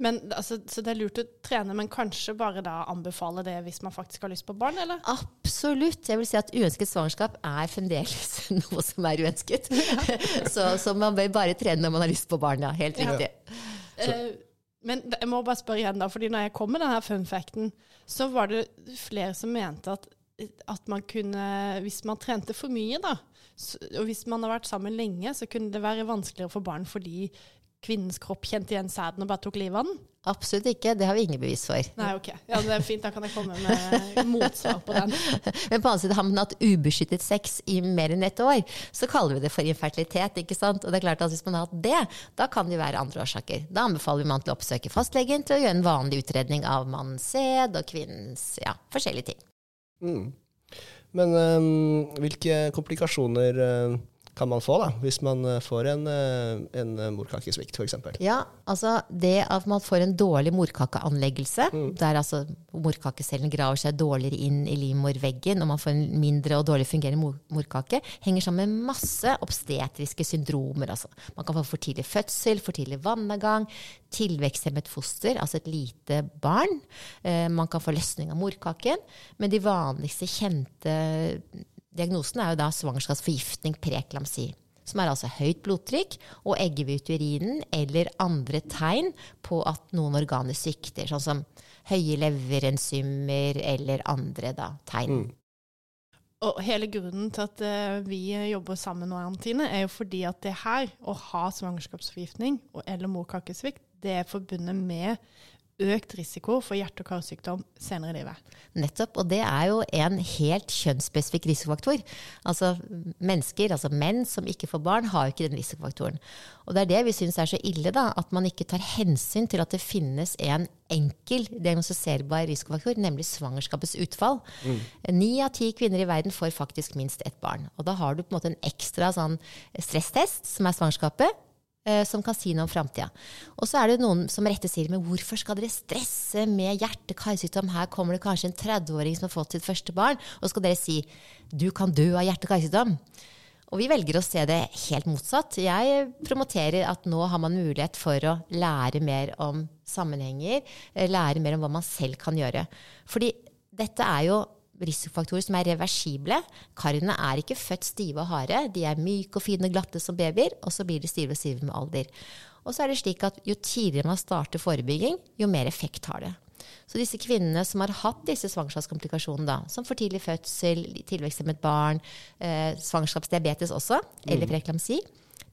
Speaker 2: Men, altså, så det er lurt å trene, men kanskje bare da anbefale det hvis man faktisk har lyst på barn, eller?
Speaker 3: Absolutt. Jeg vil si at uønsket svangerskap er fremdeles noe som er uønsket. Ja. så, så, man bør bare trene når man har lyst på barn, ja. Helt riktig. Ja.
Speaker 2: Uh, men jeg må bare spørre igjen, da, fordi når jeg kom med denne fun facten, så var det flere som mente at, at man kunne Hvis man trente for mye, da, så, og hvis man har vært sammen lenge, så kunne det være vanskeligere for barn fordi kvinnens kropp kjente igjen sæden og bare tok livet av den?
Speaker 3: Absolutt ikke. Det har vi ingen bevis for.
Speaker 2: Nei, ok. Ja, Det er fint. Da kan jeg komme med motsvar på den.
Speaker 3: Men på annen side, har man hatt ubeskyttet sex i mer enn ett år, så kaller vi det for infertilitet. ikke sant? Og det er klart at Hvis man har hatt det, da kan det jo være andre årsaker. Da anbefaler vi man til å oppsøke fastlegen til å gjøre en vanlig utredning av mannens sæd og kvinnens ja, forskjellige ting. Mm.
Speaker 1: Men øh, hvilke komplikasjoner uh kan man få da, hvis man eh, får en, eh, en eh, morkakesvikt, f.eks.?
Speaker 3: Ja, altså det at man får en dårlig morkakeanleggelse, mm. der altså morkakecellen graver seg dårligere inn i livmorveggen, og man får en mindre og dårlig fungerende mor morkake, henger sammen med masse obstetriske syndromer. Altså. Man kan få for tidlig fødsel, for tidlig vannavgang, tilveksthemmet foster, altså et lite barn. man kan få løsning av morkaken. Men de vanligste kjente Diagnosen er jo da svangerskapsforgiftning, preeklamsi. Som er altså høyt blodtrykk og eggehvite i urinen eller andre tegn på at noen organer svikter, sånn som høye leverenzymer eller andre da, tegn. Mm.
Speaker 2: Og hele grunnen til at uh, vi jobber sammen nå, Antine, er jo fordi at det her, å ha svangerskapsforgiftning eller morkakesvikt, det er forbundet med økt risiko for hjerte- og karsykdom senere i livet.
Speaker 3: Nettopp, og det er jo en helt kjønnsspesifikk risikofaktor. Altså mennesker, altså menn som ikke får barn, har jo ikke den risikofaktoren. Og det er det vi syns er så ille, da, at man ikke tar hensyn til at det finnes en enkel diagnostiserbar risikofaktor, nemlig svangerskapets utfall. Ni mm. av ti kvinner i verden får faktisk minst ett barn. Og da har du på en måte en ekstra sånn stresstest, som er svangerskapet som kan si noe om framtida. Og så er det noen som rette sier med hvorfor skal dere stresse med hjerte-karsykdom? Her kommer det kanskje en 30-åring som har fått sitt første barn, og skal dere si du kan dø av hjerte-karsykdom. Og vi velger å se det helt motsatt. Jeg promoterer at nå har man mulighet for å lære mer om sammenhenger, eh, lære mer om hva man selv kan gjøre. Fordi dette er jo risikofaktorer som er reversible. Karene er ikke født stive og harde. De er myke og fine og glatte som babyer, og så blir de stive og stive med alder. Og så er det slik at jo tidligere man starter forebygging, jo mer effekt har det. Så disse kvinnene som har hatt disse svangerskapskomplikasjonene, som for tidlig fødsel, tilveksthemmet barn, eh, svangerskapsdiabetes også, eller preklamsi,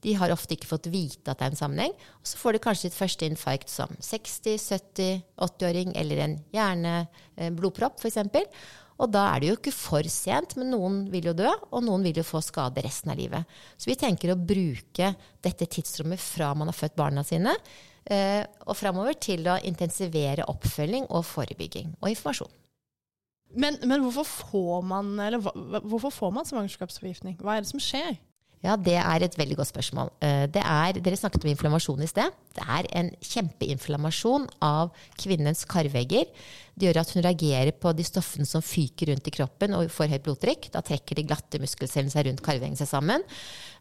Speaker 3: de har ofte ikke fått vite at det er en sammenheng. Og så får de kanskje sitt første infarkt som 60-, 70-, 80-åring eller en hjerneblodpropp eh, f.eks. Og da er det jo ikke for sent, men noen vil jo dø, og noen vil jo få skade resten av livet. Så vi tenker å bruke dette tidsrommet fra man har født barna sine, eh, og framover til å intensivere oppfølging og forebygging og informasjon.
Speaker 2: Men, men hvorfor, får man, eller, hvorfor får man svangerskapsforgiftning? Hva er det som skjer?
Speaker 3: Ja, det er et veldig godt spørsmål. Eh, er, dere snakket om inflammasjon i sted. Det er en kjempeinflammasjon av kvinnens karvegger. Det gjør at hun reagerer på de stoffene som fyker rundt i kroppen og får høyt blodtrykk. Da trekker de glatte muskelcellene seg rundt karveggen seg sammen.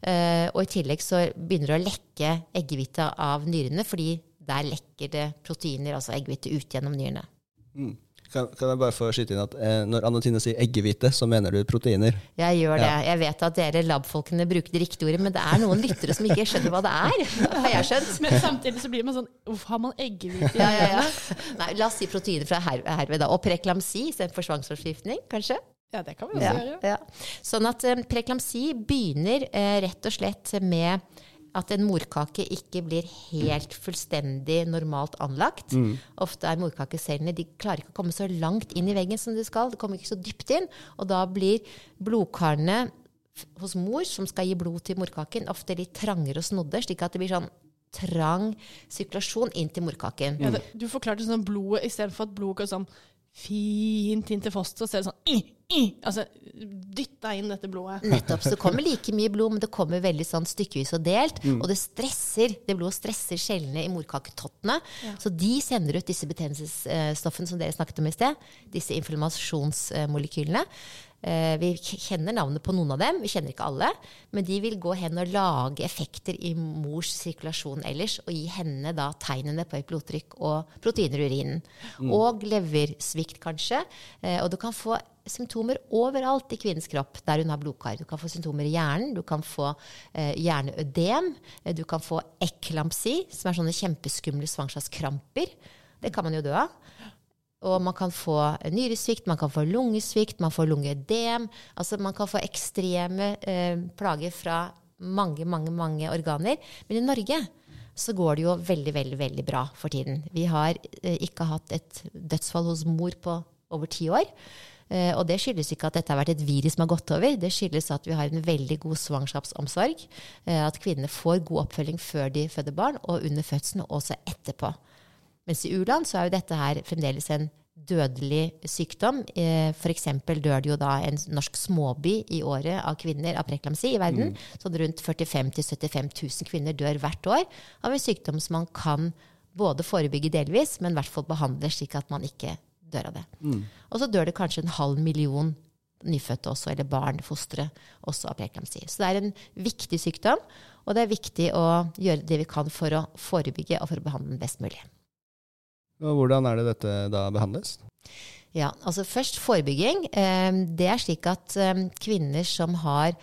Speaker 3: Eh, og i tillegg så begynner det å lekke eggehvite av nyrene, fordi der lekker det proteiner, altså eggehvite, ut gjennom nyrene.
Speaker 1: Mm. Kan, kan, jeg bare få skyte inn at eh, Når Anne Tine sier eggehvite, så mener du proteiner?
Speaker 3: Jeg gjør det. Ja. Jeg vet at dere labfolkene bruker det riktige ordet, men det er noen lyttere som ikke skjønner hva det er. Har jeg skjønt.
Speaker 2: Men samtidig så blir man sånn Hvorfor har man eggehvite?
Speaker 3: Ja, ja, ja. Nei, la oss si proteiner fra her, herved, da. Og preklamsi istedenfor svangerskapsforgiftning, kanskje?
Speaker 2: Ja, det kan vi også
Speaker 3: Ja,
Speaker 2: gjøre.
Speaker 3: ja. Sånn at eh, preklamsi begynner eh, rett og slett med at en morkake ikke blir helt fullstendig normalt anlagt. Ofte er morkakecellene de klarer ikke å komme så langt inn i veggen som de skal. De kommer ikke så dypt inn. Og da blir blodkarene hos mor, som skal gi blod til morkaken, ofte litt trangere og snodde, slik at det blir sånn trang sirkulasjon inn til morkaken.
Speaker 2: Ja, det, du forklarte sånn blodet istedenfor at blodet går sånn fint inn til fosteret, så er det sånn Altså dytta inn dette blodet.
Speaker 3: Nettopp. Så det kommer like mye blod, men det kommer veldig sånn stykkevis og delt. Og det stresser det blodet stresser cellene i morkaketottene. Så de sender ut disse betennelsesstoffene som dere snakket om i sted. Disse inflammasjonsmolekylene. Eh, Vi kjenner navnet på noen av dem, vi kjenner ikke alle. Men de vil gå hen og lage effekter i mors sirkulasjon ellers, og gi henne da tegnene på høyt blodtrykk og proteiner i urinen. Og leversvikt, kanskje. Eh, Og du kan få symptomer overalt i kvinnens kropp der hun har blodkar. Du kan få symptomer i hjernen, du kan få eh, hjerneødem, eh, du kan få eklampsi, som er sånne kjempeskumle svangerskapskramper. Det kan man jo dø av. Og man kan få nyresvikt, man kan få lungesvikt, man får lungeødem. Altså man kan få ekstreme eh, plager fra mange, mange, mange organer. Men i Norge så går det jo veldig, veldig, veldig bra for tiden. Vi har eh, ikke hatt et dødsfall hos mor på over ti år. Eh, og det skyldes ikke at dette har vært et virus som har gått over. Det skyldes at vi har en veldig god svangerskapsomsorg. Eh, at kvinnene får god oppfølging før de føder barn, og under fødselen og også etterpå. Mens i u-land så er jo dette her fremdeles en dødelig sykdom. Eh, F.eks. dør det jo da en norsk småby i året av kvinner av preklamsi i verden. Sånn rundt 45 000-75 000 kvinner dør hvert år av en sykdom som man kan både forebygge delvis, men i hvert fall behandle slik at man ikke dør av det. Og så dør det kanskje en halv million nyfødte også, eller barn, fostre, også av preeklamsi. Så det er en viktig sykdom, og det er viktig å gjøre det vi kan for å forebygge og for å behandle den best mulig.
Speaker 1: Og hvordan er det dette da behandles?
Speaker 3: Ja, altså først forebygging. Eh, Det er slik at eh, kvinner som har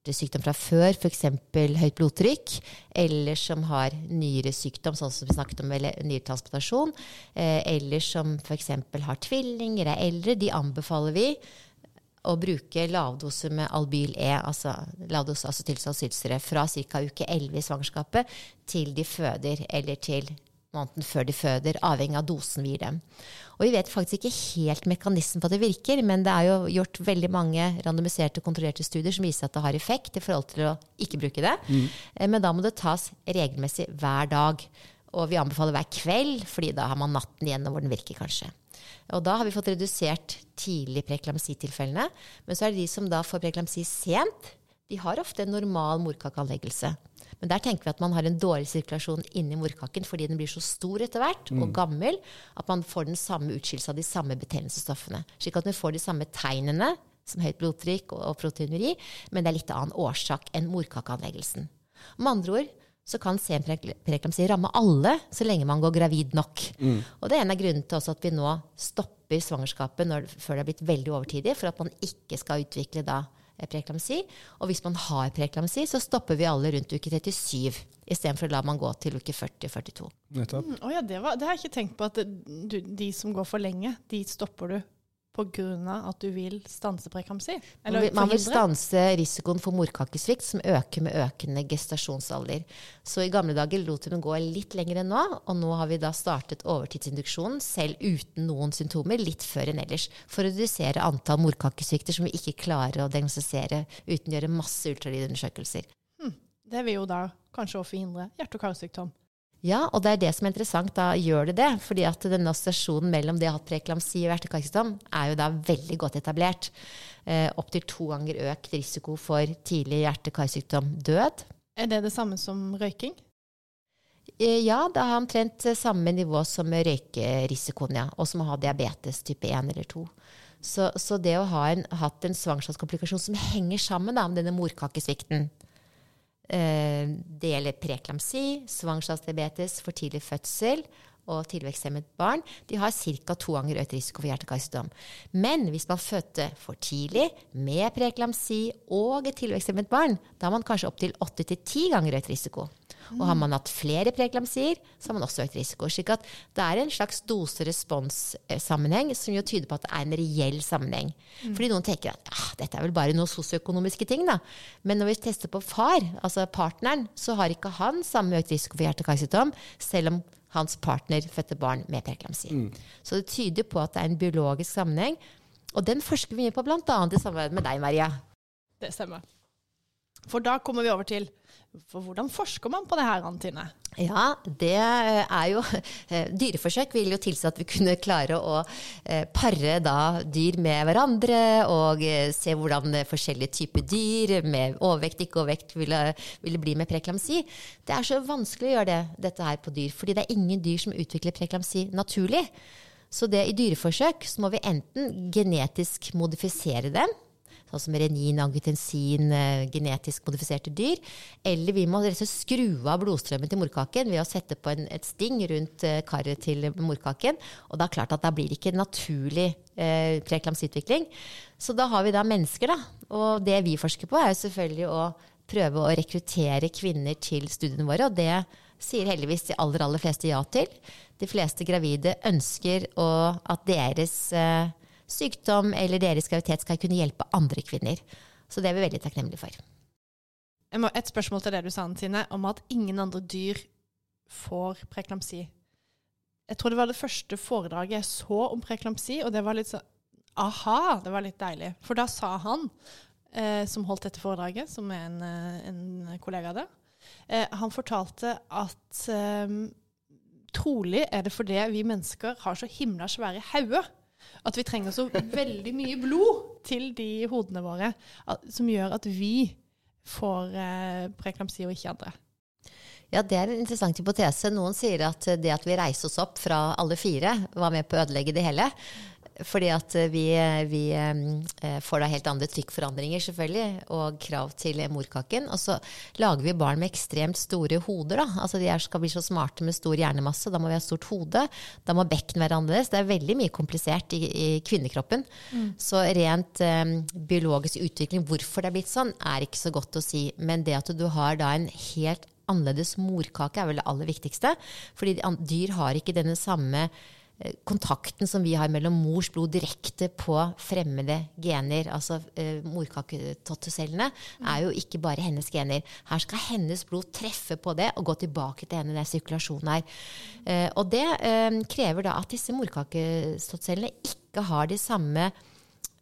Speaker 3: hjertesykdom fra før, f.eks. høyt blodtrykk, eller som har nyresykdom, sånn som vi snakket om, eller nyretransplantasjon, eh, eller som f.eks. har tvillinger, er eldre, de anbefaler vi å bruke lavdose med albyl-E, altså lavdose acetylsalicylsyre, fra ca. uke 11 i svangerskapet til de føder, eller til måneden før de føder, avhengig av dosen vi gir dem. Og vi vet faktisk ikke helt mekanismen på at det virker, men det er jo gjort veldig mange randomiserte, kontrollerte studier som viser at det har effekt i forhold til å ikke bruke det. Mm. Men da må det tas regelmessig hver dag. Og vi anbefaler hver kveld, fordi da har man natten igjen hvor den virker, kanskje. Og da har vi fått redusert tidlig preeklamsitilfellene. Men så er det de som da får preeklamsi sent, de har ofte en normal morkakeanleggelse. Men der tenker vi at man har en dårlig sirkulasjon inni morkaken fordi den blir så stor etter hvert og gammel at man får den samme utskillelse av de samme betennelsesstoffene. Slik at vi får de samme tegnene som høyt blodtrykk og, og proteinuri, men det er litt annen årsak enn morkakeanleggelsen. Med andre ord så kan sen preeklamsi ramme alle så lenge man går gravid nok. Og det er en av grunnene til at vi nå stopper svangerskapet når, før det har blitt veldig overtidig, for at man ikke skal utvikle da preeklamsi. Og hvis man har preeklamsi, så stopper vi alle rundt uke 37, istedenfor å la man gå til uke 40-42.
Speaker 2: Mm, Å ja, det, det har jeg ikke tenkt på. At det- du, de som går for lenge, de stopper du av at du vil stanse prekamsi?
Speaker 3: Man vil, stanse risikoen for morkakesvikt, som øker med økende gestasjonsalder. Så i gamle dager lot vi den gå litt lenger enn nå, og nå har vi da startet overtidsinduksjonen selv uten noen symptomer, litt før enn ellers, for å redusere antall morkakesvikter som vi ikke klarer å diagnostisere uten å gjøre masse ultralydundersøkelser.
Speaker 2: Det vil jo da kanskje også forhindre hjerte- og karsykdom.
Speaker 3: Ja, og det er det som er interessant. Da gjør det det. fordi at denne assosiasjonen mellom det å ha hatt preeklamsi og hjerte-karsykdom er jo da veldig godt etablert. Eh, Opptil to ganger økt risiko for tidlig hjerte-karsykdom død.
Speaker 2: Er det det samme som røyking?
Speaker 3: Eh, Ja, det har omtrent samme nivå som røykerisikoen, ja. Og som å ha diabetes type 1 eller 2. Så, så det å ha en, hatt en svangerskapskomplikasjon som henger sammen da, med denne morkakesvikten Det gjelder preeklamsi, svangerskapsdiabetes, for tidlig fødsel og tilveksthemmet barn. De har ca. to ganger økt risiko for hjerte-karsykdom. Men hvis man fødte for tidlig med preeklamsi og et tilveksthemmet barn, da har man kanskje opptil åtte til ti ganger økt risiko. Og har man hatt flere preeklamsier, så har man også økt risiko. slik at det er en slags dose-respons-sammenheng som jo tyder på at det er en reell sammenheng. Fordi noen tenker at ah, dette er vel bare noen sosioøkonomiske ting, da. Men når vi tester på far, altså partneren, så har ikke han samme økt risiko for hjerte-karsykdom, selv om hans partner fødte barn med preeklamsi. Så det tyder på at det er en biologisk sammenheng. Og den forsker vi mye på, bl.a. i samarbeid med deg, Maria.
Speaker 2: Det stemmer. For da kommer vi over til for hvordan forsker man på det her, Antine?
Speaker 3: Ja, det er jo Dyreforsøk vil jo tilsi at vi kunne klare å eh, pare da dyr med hverandre og eh, se hvordan forskjellige typer dyr med overvekt, ikke overvekt, ville, ville bli med preklamsi. Det er så vanskelig å gjøre det, dette her på dyr, fordi det er ingen dyr som utvikler preklamsi naturlig. Så det i dyreforsøk så må vi enten genetisk modifisere dem, sånn som renin, angiotensin, eh, genetisk modifiserte dyr. Eller vi må skru av blodstrømmen til morkaken ved å sette på en, et sting rundt eh, karet til morkaken. Og det er klart at da blir det ikke naturlig eh, preklamsutvikling. Så da har vi da mennesker, da. Og det vi forsker på, er jo selvfølgelig å prøve å rekruttere kvinner til studiene våre. Og det sier heldigvis de aller, aller fleste ja til. De fleste gravide ønsker å, at deres eh, sykdom eller deres graviditet skal kunne hjelpe andre kvinner. Så det er vi veldig takknemlige for.
Speaker 2: Et spørsmål til det du sa, Tine, om at ingen andre dyr får preklamsi. Jeg tror det var det første foredraget jeg så om preklamsi, og det var litt sånn Aha! Det var litt deilig. For da sa han, eh, som holdt dette foredraget, som er en, eh, en kollega der, eh, han fortalte at eh, trolig er det fordi vi mennesker har så himla svære hauger at vi trenger så veldig mye blod til de hodene våre som gjør at vi får eh, preeklamsi og ikke andre.
Speaker 3: Ja, Det er en interessant hypotese. Noen sier at det at vi reiser oss opp fra alle fire, var med på å ødelegge det hele. Fordi at vi, vi, eh, får da helt andre trykkforandringer, selvfølgelig, og krav til morkaken. Og så lager vi barn med ekstremt store hoder. Da. Altså De skal bli så smarte med stor hjernemasse. Da må vi ha stort hode. Da må bekken være annerledes. Det er veldig mye komplisert i, i kvinnekroppen. Mm. Så rent um, biologisk utvikling, hvorfor det er blitt sånn, er ikke så godt å si. Men det at du har da en helt annerledes morkake, er vel det aller viktigste. Fordi dyr har ikke denne samme Eh, kontakten som vi har mellom mors blod direkte på fremmede gener, altså eh, morkaketottecellene, er jo ikke bare hennes gener. Her skal hennes blod treffe på det og gå tilbake til henne, den sirkulasjonen her. Eh, og det eh, krever da at disse morkaketottecellene ikke har de samme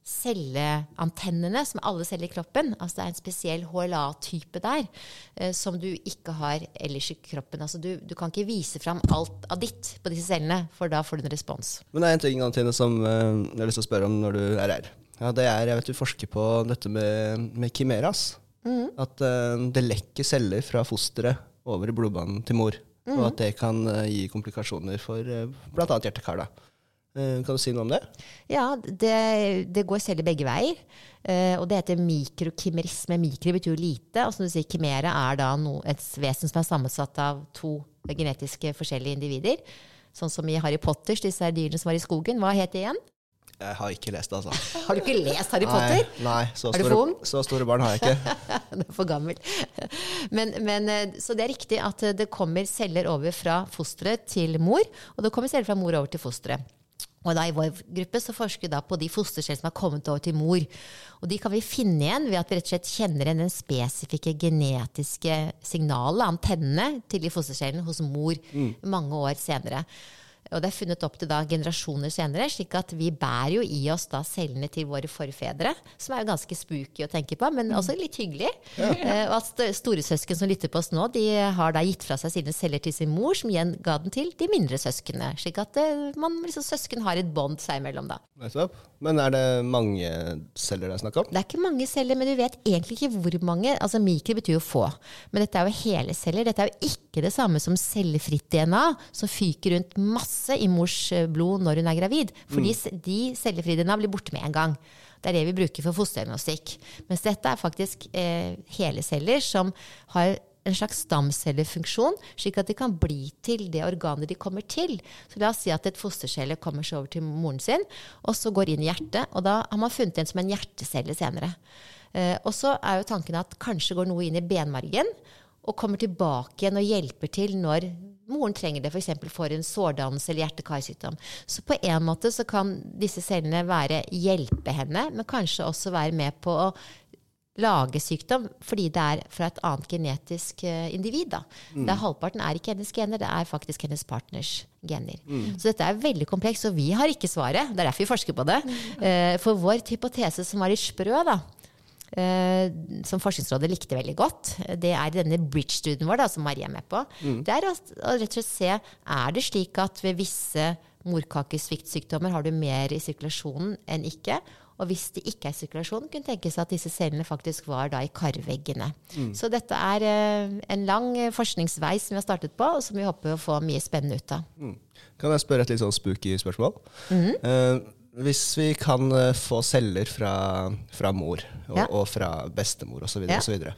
Speaker 3: celleantennene som alle celler i kroppen. Altså det er en spesiell HLA-type der eh, som du ikke har ellers i kroppen. Altså du, du, kan ikke vise fram alt av ditt på disse cellene, for da får du en respons.
Speaker 1: Men det er en ting Antine, som uh, jeg har lyst til å spørre om når du er her. Ja, det er, jeg vet Du forsker på dette med, med kimeras. Mm. At uh, det lekker celler fra fosteret over i blodbanen til mor. Mm. Og at det kan uh, gi komplikasjoner for uh, bl.a. hjerte-kar. Eh, kan du si noe om det?
Speaker 3: Ja, det, det går selv begge veier. Uh, og det heter mikrokimerisme. Mikro betyr lite. Og som du sier, kimere er da no, et vesen som er sammensatt av to genetiske forskjellige individer. Sånn som i Harry Potters, disse dyrene som var i skogen. Hva het det igjen?
Speaker 1: Jeg har ikke lest det, altså.
Speaker 3: Har du ikke lest Harry Potter?
Speaker 1: Nei, så, store, så store, barn har jeg ikke.
Speaker 3: du er for gammel. Men, men, eh, så det er riktig at det kommer celler over fra fosteret til mor, og det kommer celler fra mor over til fosteret. Og da I vår gruppe så forsker vi da på de fosterceller som har kommet over til mor. Og De kan vi finne igjen ved at vi rett og slett kjenner igjen den spesifikke genetiske signalet, antennene, til de fostercellene hos mor mm. mange år senere. Og det er funnet opp til da generasjoner senere, slik at vi bærer jo i oss da cellene til våre forfedre. Som er jo ganske spooky å tenke på, men mm. også litt hyggelig. Ja. Uh, og at storesøsken som lytter på oss nå, de har da gitt fra seg sine celler til sin mor, som igjen ga den til de mindre søsknene. Slik at uh, man, liksom, søsken har et bånd seg imellom da.
Speaker 1: Men er det mange celler det er snakk om?
Speaker 3: Det er ikke mange celler, men vi vet egentlig ikke hvor mange. Altså Mikro betyr jo få. Men dette er jo hele celler. Dette er jo ikke det samme som cellefritt DNA, som fyker rundt masse masse i mors eh, blod når hun er gravid. Fordi mm. de cellefridene blir borte med en gang. Det er det vi bruker for fosterdiagnostikk. Mens dette er faktisk eh, hele celler som har en slags stamcellefunksjon, slik at de kan bli til det organet de kommer til. Så La oss si at et fostercelle kommer seg over til moren sin, og så går inn i hjertet. Og da har man funnet en som en hjertecelle senere. Eh, og så er jo tanken at kanskje går noe inn i benmargen. og kommer tilbake igjen og hjelper til når moren trenger det, f.eks. for, for en sårdannelse eller hjerte-karsykdom. Så på en måte så kan disse cellene være hjelpe henne, men kanskje også være med på å lage sykdom fordi det er fra et annet genetisk uh, individ. Da. Mm. Halvparten er ikke hennes gener, det er faktisk hennes partners gener. Mm. Så dette er veldig komplekst, og vi har ikke svaret. Det er derfor vi forsker på det. Mm. for vår hypotese som var litt sprø, da, som Forskningsrådet likte veldig godt. Det er denne bridge-studien vår da, som Marie er med på. Mm. Det er å, å, rett og slett se er det slik at ved visse morkakesviktsykdommer har du mer i sirkulasjonen enn ikke. Og hvis det ikke er sirkulasjon, kunne tenkes at disse cellene faktisk var da i karveggene. Mm. Så dette er uh, en lang forskningsvei som vi har startet på, og som vi håper å få mye spennende ut av. Mm.
Speaker 1: Kan jeg spørre et litt sånn spooky spørsmål? -hmm. Uh, hvis vi kan uh, få celler fra, fra mor og, ja. og, fra bestemor osv., ja. osv.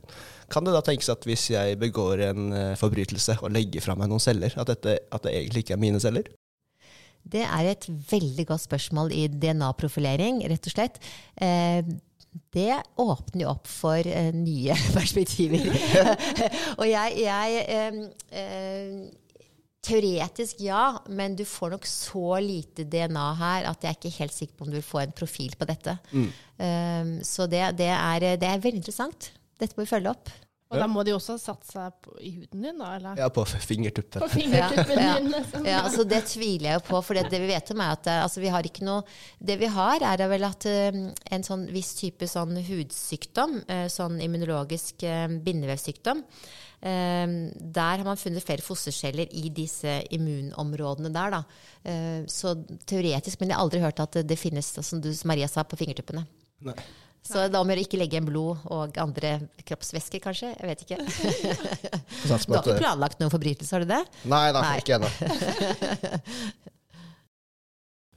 Speaker 1: Kan det da tenkes at hvis jeg begår en uh, forbrytelse og legger fra meg noen celler, at, dette, at det egentlig ikke er mine celler?
Speaker 3: Det er et veldig godt spørsmål i DNA-profilering, rett og slett. Eh, det åpner jo opp for eh, nye perspektiver. og jeg, jeg eh, eh Teoretisk ja, men du får nok så lite DNA her at jeg er ikke helt sikker på om du vil få en profil på dette. Mm. Um, så det, det, er, det, er, veldig interessant. Dette må vi følge opp.
Speaker 2: Og da må de også satt seg på, i huden din, da? Eller?
Speaker 1: Ja, på fingertuppen.
Speaker 2: På fingertuppen
Speaker 3: ja. din, liksom. ja, altså Det tviler jeg jo på, for det, det vi vet om er at eh, altså, vi har ikke noe Det vi har, er vel at um, en sånn viss type sånn hudsykdom, uh, sånn immunologisk uh, bindevevsykdom, der har man funnet flere fosterceller i disse immunområdene der. Da. Ehm, så teoretisk, men jeg har aldri hørt at det finnes, som du, Maria sa, på fingertuppene. Nei. Så da må du ikke legge igjen blod og andre kroppsvæsker, kanskje? Jeg vet ikke. du har ikke planlagt noen forbrytelse, har du det?
Speaker 1: Nei da, Nei. ikke ennå.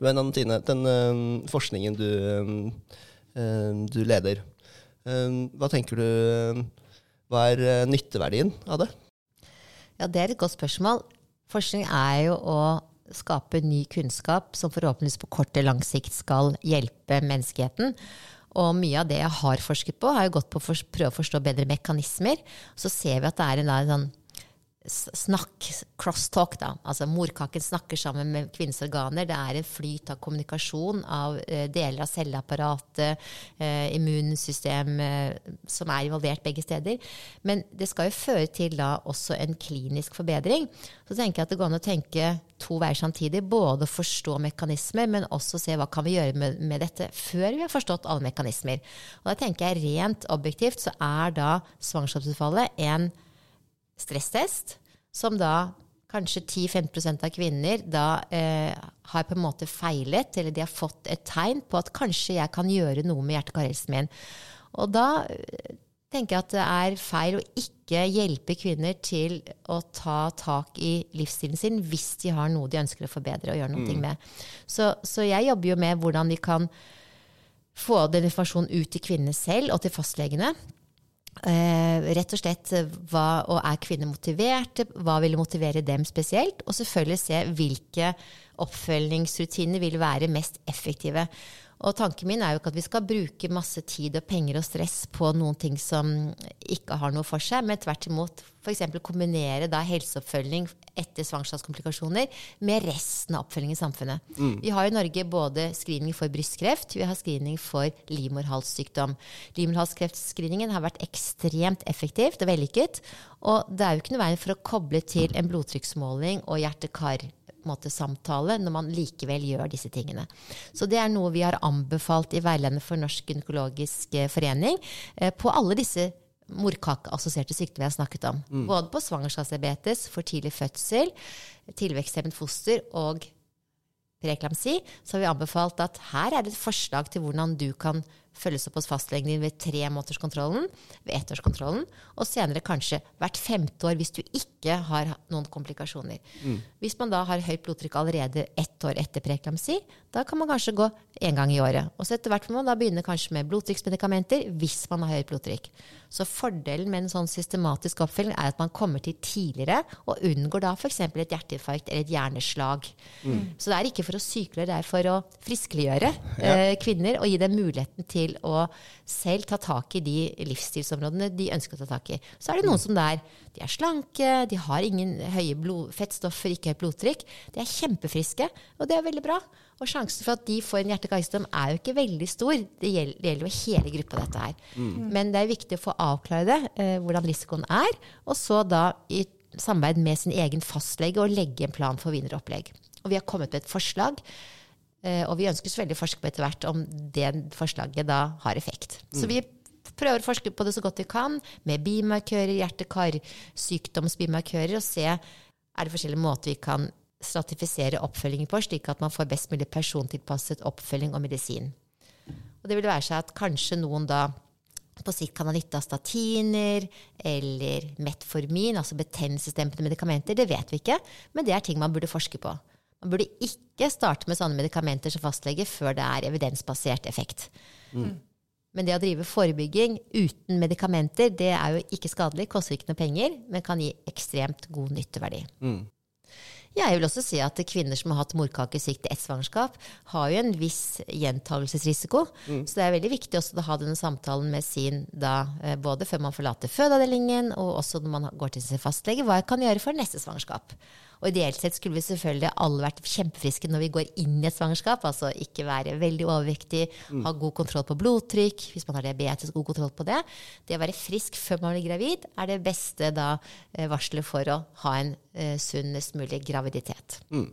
Speaker 1: Men Antine, den um, forskningen du, um, du leder, um, hva tenker du hva er uh, nytteverdien av det?
Speaker 3: Ja, Det er et godt spørsmål. Forskning er jo å skape ny kunnskap som forhåpentligvis på kort og lang sikt skal hjelpe menneskeheten. Og mye av det jeg har forsket på, har jo gått på å prøve å forstå bedre mekanismer. Så ser vi at det er en, en sånn snakk, crosstalk, da. Altså morkaken snakker sammen med kvinnens organer. Det er en flyt av kommunikasjon av uh, deler av celleapparatet, uh, immunsystem uh, som er involvert begge steder. Men det skal jo føre til da også en klinisk forbedring. Så tenker jeg at det går an å tenke to veier samtidig. Både forstå mekanismer, men også se hva kan vi gjøre med, med dette før vi har forstått alle mekanismer. Og da tenker jeg rent objektivt så er da svangerskapsutfallet en stresstest, som da kanskje 10-15% av kvinner da eh, har på en måte feilet, eller de har fått et tegn på at kanskje jeg kan gjøre noe med hjerte-karhelsen min. Og da eh, tenker jeg at det er feil å ikke hjelpe kvinner til å ta tak i livsstilen sin hvis de har noe de ønsker å forbedre og gjøre noe mm. med. Så, så jeg jobber jo med hvordan vi kan få den informasjonen ut til kvinnene selv og til fastlegene. Eh, rett og slett hva, og er kvinner motiverte? Hva vil motivere dem spesielt? Og selvfølgelig se hvilke oppfølgingsrutiner vil være mest effektive. Og tanken min er jo ikke at vi skal bruke masse tid og penger og stress på noen ting som ikke har noe for seg, men tvert imot f.eks. kombinere da helseoppfølging etter svangerskapskomplikasjoner med resten av oppfølgingen i samfunnet. Mm. Vi har i Norge både screening for brystkreft, vi har screening for livmorhalssykdom. Livmorhalskreftscreeningen har vært ekstremt effektivt og vellykket. Og det er jo ikke noe veien for å koble til en blodtrykksmåling og hjerte-kar måte, samtale når man likevel gjør disse tingene. Så det er noe vi har anbefalt i veiledende for Norsk gynekologisk eh, forening eh, på alle disse morkakeassosierte sykdommer jeg har snakket om. Mm. Både på svangerskapsdiabetes, for tidlig fødsel, tilveksthemmet foster og preeklamsi, så har vi anbefalt at her er det et forslag til hvordan du kan følges opp hos fastlegen din ved tre månederskontrollen, ved ettårskontrollen, og senere kanskje hvert femte år hvis du ikke har noen komplikasjoner. Mm. Hvis man da har høyt blodtrykk allerede ett år etter preeklamsi. Da kan man kanskje gå én gang i året. Og så etter hvert må man da begynne kanskje med blodtrykksmedikamenter hvis man har høyt blodtrykk. Så fordelen med en sånn systematisk oppfølging er at man kommer til tidligere og unngår da f.eks. et hjerteinfarkt eller et hjerneslag. Så det er ikke for å sykeliggjøre, det er for å friskeliggjøre eh, kvinner og gi dem muligheten til å selv ta tak i de livsstilsområdene de ønsker å ta tak i. Så er det noen som der, de er slanke, de har ingen høye blod, fettstoffer, ikke høyt blodtrykk. De er kjempefriske, og det er veldig bra. Og sjansen for at de får en hjerte-karsykdom er jo ikke veldig stor. Det gjelder, det gjelder jo hele gruppa, dette her. Men det er viktig å få avklare det, eh, hvordan risikoen er, og så da i samarbeid med sin egen fastlege og legge en plan for videre opplegg. Og vi har kommet med et forslag, eh, og vi ønsker så veldig å forske på etter hvert om det forslaget da har effekt. Så vi prøver å forske på det så godt vi kan, med bimarkører, hjerte-kar-sykdomsbimarkører, og se er det forskjellige måter vi kan stratifisere oppfølgingen på, slik at man får best mulig persontilpasset oppfølging og medisin. Og det vil være seg at kanskje noen da på sikt kan ha nytte av statiner eller metformin, altså betennelsesdempende medikamenter. Det vet vi ikke, men det er ting man burde forske på. Man burde ikke starte med sånne medikamenter som fastlege før det er evidensbasert effekt. Men det å drive forebygging uten medikamenter, det er jo ikke skadelig, koster ikke noe penger, men kan gi ekstremt god nytteverdi. Ja, jeg vil også si at kvinner som har hatt morkakesvikt i ett svangerskap, har jo en viss gjentagelsesrisiko. Så det er veldig viktig også å ha denne samtalen med sin da, eh, både før man forlater fødeavdelingen, og også når man går til sin fastlege, hva jeg kan gjøre for neste svangerskap. Og ideelt sett skulle vi selvfølgelig alle vært kjempefriske når vi går inn i et svangerskap. Altså ikke være veldig overvektig, ha god kontroll på blodtrykk, hvis man har diabetes, god kontroll på det. Det å være frisk før man blir gravid er det beste da eh, varselet for å ha en eh, sunnest mulig graviditet.
Speaker 1: Mm.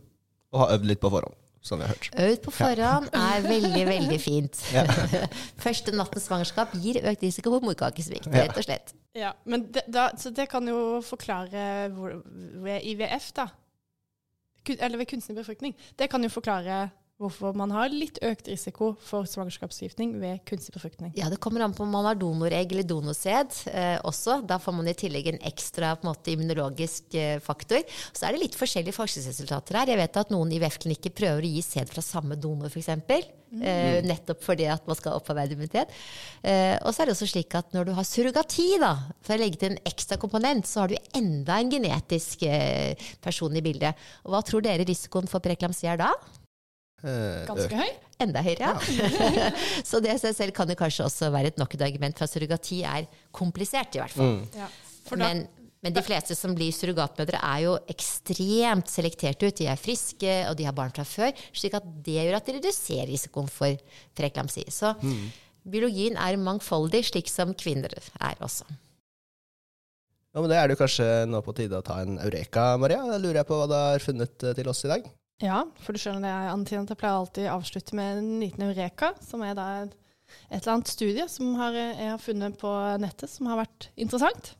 Speaker 1: Og ha øvd litt på forhånd, som vi har hørt.
Speaker 3: Øvd på forhånd er veldig, veldig fint. Første nattens svangerskap gir økt risiko for morkakesvikt, rett og slett.
Speaker 2: Ja, men det, da, så det kan jo forklare hvor, IVF, da. Eller ved kunstig befruktning. Det kan jo forklare hvorfor man har litt økt risiko for svangerskapsforgiftning ved kunstig befruktning.
Speaker 3: Ja, Det kommer an på om man har donoregg eller donorsæd eh, også. Da får man i tillegg en ekstra på en måte, immunologisk eh, faktor. Så er det litt forskjellige forskningsresultater her. Jeg vet at noen IVF-klinikker prøver å gi sæd fra samme donor, f.eks. Eh, nettopp fordi at man skal opparbeide immunitet. Eh, og så er det også slik at når du har surrogati, da, for å legge til en ekstra komponent, så har du enda en genetisk eh, person i bildet. Og hva tror dere risikoen for preeklamsi er da?
Speaker 1: Eh,
Speaker 2: Ganske høy.
Speaker 3: Enda høyere, ja. så det i seg selv kan jo kanskje også være et nok et argument for at surrogati er komplisert, i hvert fall.
Speaker 1: Mm.
Speaker 2: Ja. For da,
Speaker 3: Men, men de fleste som blir surrogatmødre, er jo ekstremt selektert ut. De er friske, og de har barn fra før. slik at det gjør at de reduserer risikoen for preeklamsi. Så biologien er mangfoldig, slik som kvinner er også.
Speaker 1: Ja, men Det er det kanskje nå på tide å ta en eureka, Maria. Da lurer jeg på hva du har funnet eh, til oss i dag.
Speaker 2: Ja, for du skjønner det, Anne-Tine, at jeg pleier alltid å avslutte med en liten eureka, som er da et, et eller annet studie som har, jeg har funnet på nettet, som har vært interessant.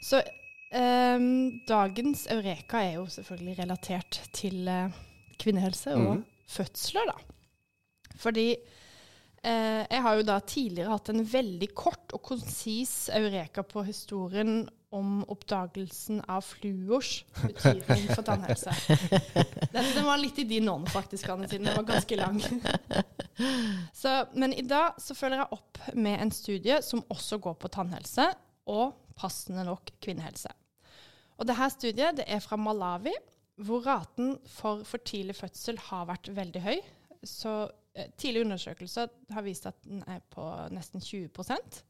Speaker 2: Så eh, dagens eureka er jo selvfølgelig relatert til eh, kvinnehelse og
Speaker 1: mm.
Speaker 2: fødsler, da. Fordi eh, jeg har jo da tidligere hatt en veldig kort og konsis eureka på historien om oppdagelsen av fluors betydning for tannhelse. Den, den var litt i din ånd, faktisk, Anne, siden den var ganske lang. Så, men i dag så følger jeg opp med en studie som også går på tannhelse, og passende nok kvinnehelse. Og dette studiet det er fra Malawi, hvor raten for for tidlig fødsel har vært veldig høy. Så eh, tidlige undersøkelser har vist at den er på nesten 20%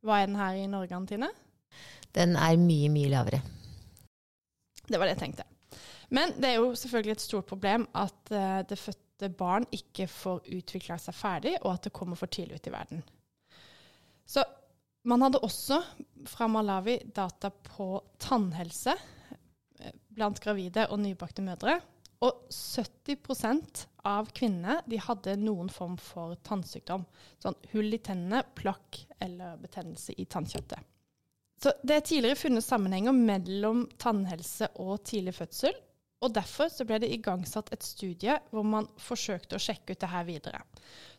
Speaker 2: Hva er den her i Norge, Antine?
Speaker 3: Den er mye, mye lavere.
Speaker 2: Det var det jeg tenkte. Men det er jo selvfølgelig et stort problem at eh, det fødte barn ikke får utvikla seg ferdig, og at det kommer for tidlig ut i verden. Så man hadde også fra Malawi data på tannhelse eh, blant gravide og nybakte mødre. Og 70% av kvinnene de hadde noen form for tannsykdom. Sånn hull i tennene, plakk eller betennelse i tannkjøttet. Så det er tidligere funnet sammenhenger mellom tannhelse og tidlig fødsel. Og derfor så ble det igangsatt et studie hvor man forsøkte å sjekke ut det her videre.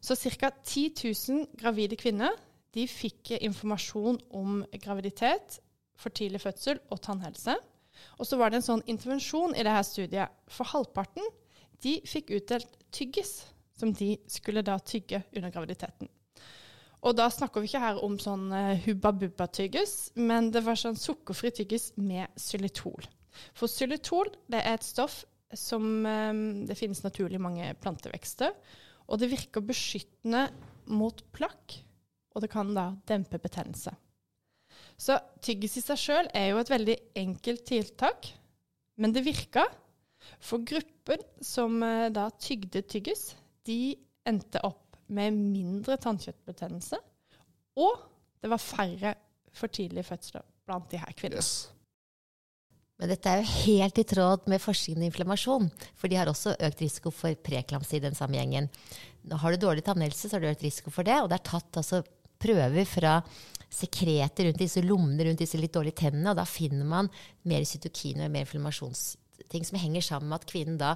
Speaker 2: Så ca. 10 000 gravide kvinner de fikk informasjon om graviditet, for tidlig fødsel og tannhelse. Og så var det en sånn intervensjon i det her studiet. For halvparten de fikk utdelt tyggis, som de skulle da tygge under graviditeten. Og da snakker vi ikke her om sånn uh, hubba bubba-tyggis, men det var sånn sukkerfri tyggis med xylitol. For xylitol det er et stoff som um, det finnes naturlig i mange plantevekster. Og det virker beskyttende mot plakk, og det kan da dempe betennelse. Så tyggis i seg sjøl er jo et veldig enkelt tiltak, men det virka. For gruppen som uh, da tygde tyggis, de endte opp med mindre tannkjøttbetennelse, og det var færre for tidlige fødsler blant de her kvinnene. Yes.
Speaker 3: Men dette er jo helt i tråd med forskningen i inflammasjon, for de har også økt risiko for preklamsi i den samme gjengen. Har du dårlig tannhelse, så har du økt risiko for det, og det er tatt altså prøver fra sekreter rundt disse lommene rundt disse litt dårlige tennene, og da finner man mer cytokiner og mer inflammasjonsting som henger sammen med at kvinnen da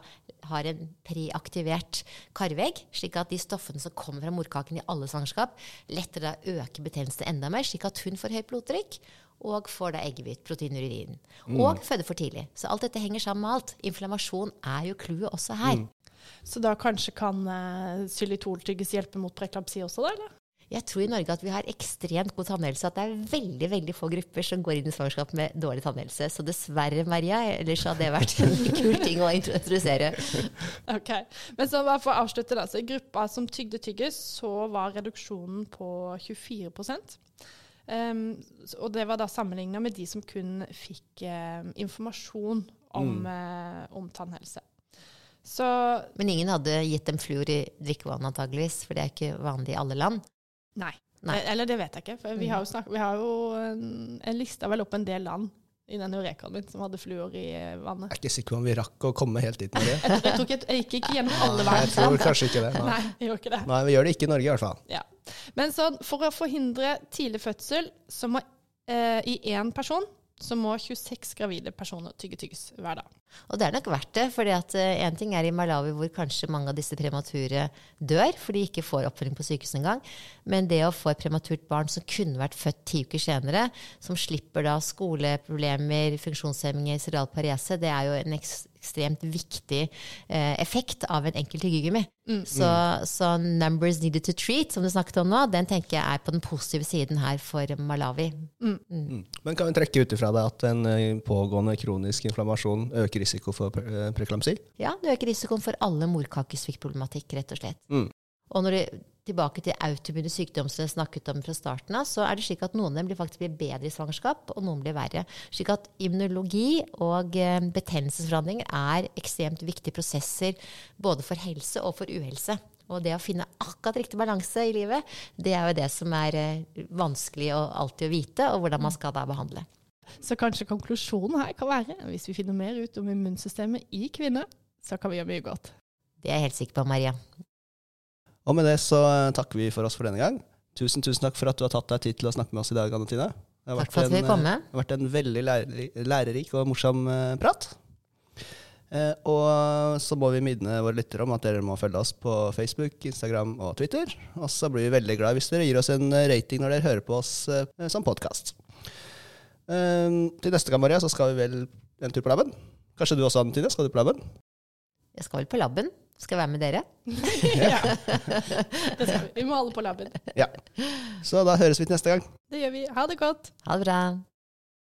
Speaker 3: har en preaktivert karvegg, slik at de stoffene som kommer fra morkaken i alle svangerskap, lettere da øker betennelsen enda mer, slik at hun får høyt blodtrykk og får da eggehvit, protein i urinen. Mm. Og føder for tidlig. Så alt dette henger sammen med alt. Inflammasjon er jo clouet også her. Mm.
Speaker 2: Så da kanskje kan uh, xylitoltygges hjelpe mot preklapsi også, da? eller?
Speaker 3: Jeg tror i Norge at vi har ekstremt god tannhelse. At det er veldig veldig få grupper som går inn i svangerskap med dårlig tannhelse. Så dessverre, Maria, ellers hadde det vært en kul ting å introdusere.
Speaker 2: Ok, Men så bare for å avslutte, da. Så I gruppa som tygde tyggis, så var reduksjonen på 24 um, Og det var da sammenligna med de som kun fikk um, informasjon om, mm. uh, om tannhelse.
Speaker 3: Så, Men ingen hadde gitt dem fluor i drikkevann, antageligvis, for det er ikke vanlig i alle land?
Speaker 2: Nei. Nei. Eh, eller det vet jeg ikke. For vi har jo, snakket, vi har jo en, lista vel opp en del land i den Eurekaen min som hadde fluor i eh, vannet.
Speaker 1: Jeg er ikke sikker på om vi rakk å komme helt dit med det.
Speaker 2: jeg, jeg, ikke, jeg, gikk ikke gjennom alle verdensland.
Speaker 1: Jeg tror kanskje ikke det.
Speaker 2: Nei. Nei, jeg gjør ikke det.
Speaker 1: Nei, vi gjør det ikke i Norge i hvert fall.
Speaker 2: Ja. Men så for å forhindre tidlig fødsel, så må eh, i én person så må 26 gravide personer tygge tyggis hver dag.
Speaker 3: Og det er nok verdt det. For én uh, ting er i Malawi hvor kanskje mange av disse premature dør for de ikke får oppfølging på sykehuset engang. Men det å få et prematurt barn som kunne vært født ti uker senere, som slipper da skoleproblemer, funksjonshemminger, cerebral parese, det er jo en ekstremt viktig eh, effekt av en enkelt tyggegummi. Mm. Så, så, 'numbers needed to treat', som du snakket om nå, den tenker jeg er på den positive siden her for Malawi. Mm.
Speaker 1: Mm. Men kan vi trekke ut ifra det at en eh, pågående kronisk inflammasjon øker risiko for eh, preklamsi?
Speaker 3: Ja, det øker risikoen for alle morkakesviktproblematikk, rett og slett. Mm. Og når du tilbake til autoimmune sykdom som jeg snakket om fra starten av, så er det slik at noen av dem blir faktisk blir bedre i svangerskap, og noen blir verre. Slik at immunologi og eh, betennelsesforandringer er ekstremt viktige prosesser både for helse og for uhelse. Og det å finne akkurat riktig balanse i livet, det er jo det som er eh, vanskelig å alltid å vite, og hvordan man skal da behandle.
Speaker 2: Så kanskje konklusjonen her kan være, hvis vi finner mer ut om immunsystemet i kvinner, så kan vi gjøre mye godt.
Speaker 3: Det er jeg helt sikker på, Maria.
Speaker 1: Og med det så eh, takker vi for oss for denne gang. Tusen tusen takk for at du har tatt deg tid til å snakke med oss i dag, Anne Tine.
Speaker 3: Takk for at vi kom med.
Speaker 1: Det har vært en veldig lærerik og morsom eh, prat. Eh, og så må vi minne våre lyttere om at dere må følge oss på Facebook, Instagram og Twitter. Og så blir vi veldig glad hvis dere gir oss en rating når dere hører på oss som podkast. til neste gang, Maria, så skal vi vel en tur på laben. Kanskje du også, Anne Tine? Skal du på laben?
Speaker 3: Jeg skal vel på laben. Skal jeg være med dere?
Speaker 2: ja. Det skal vi. Vi må alle på laben.
Speaker 1: Ja. Så da høres vi til neste gang.
Speaker 2: Det gjør vi. Ha det godt.
Speaker 3: Ha det bra.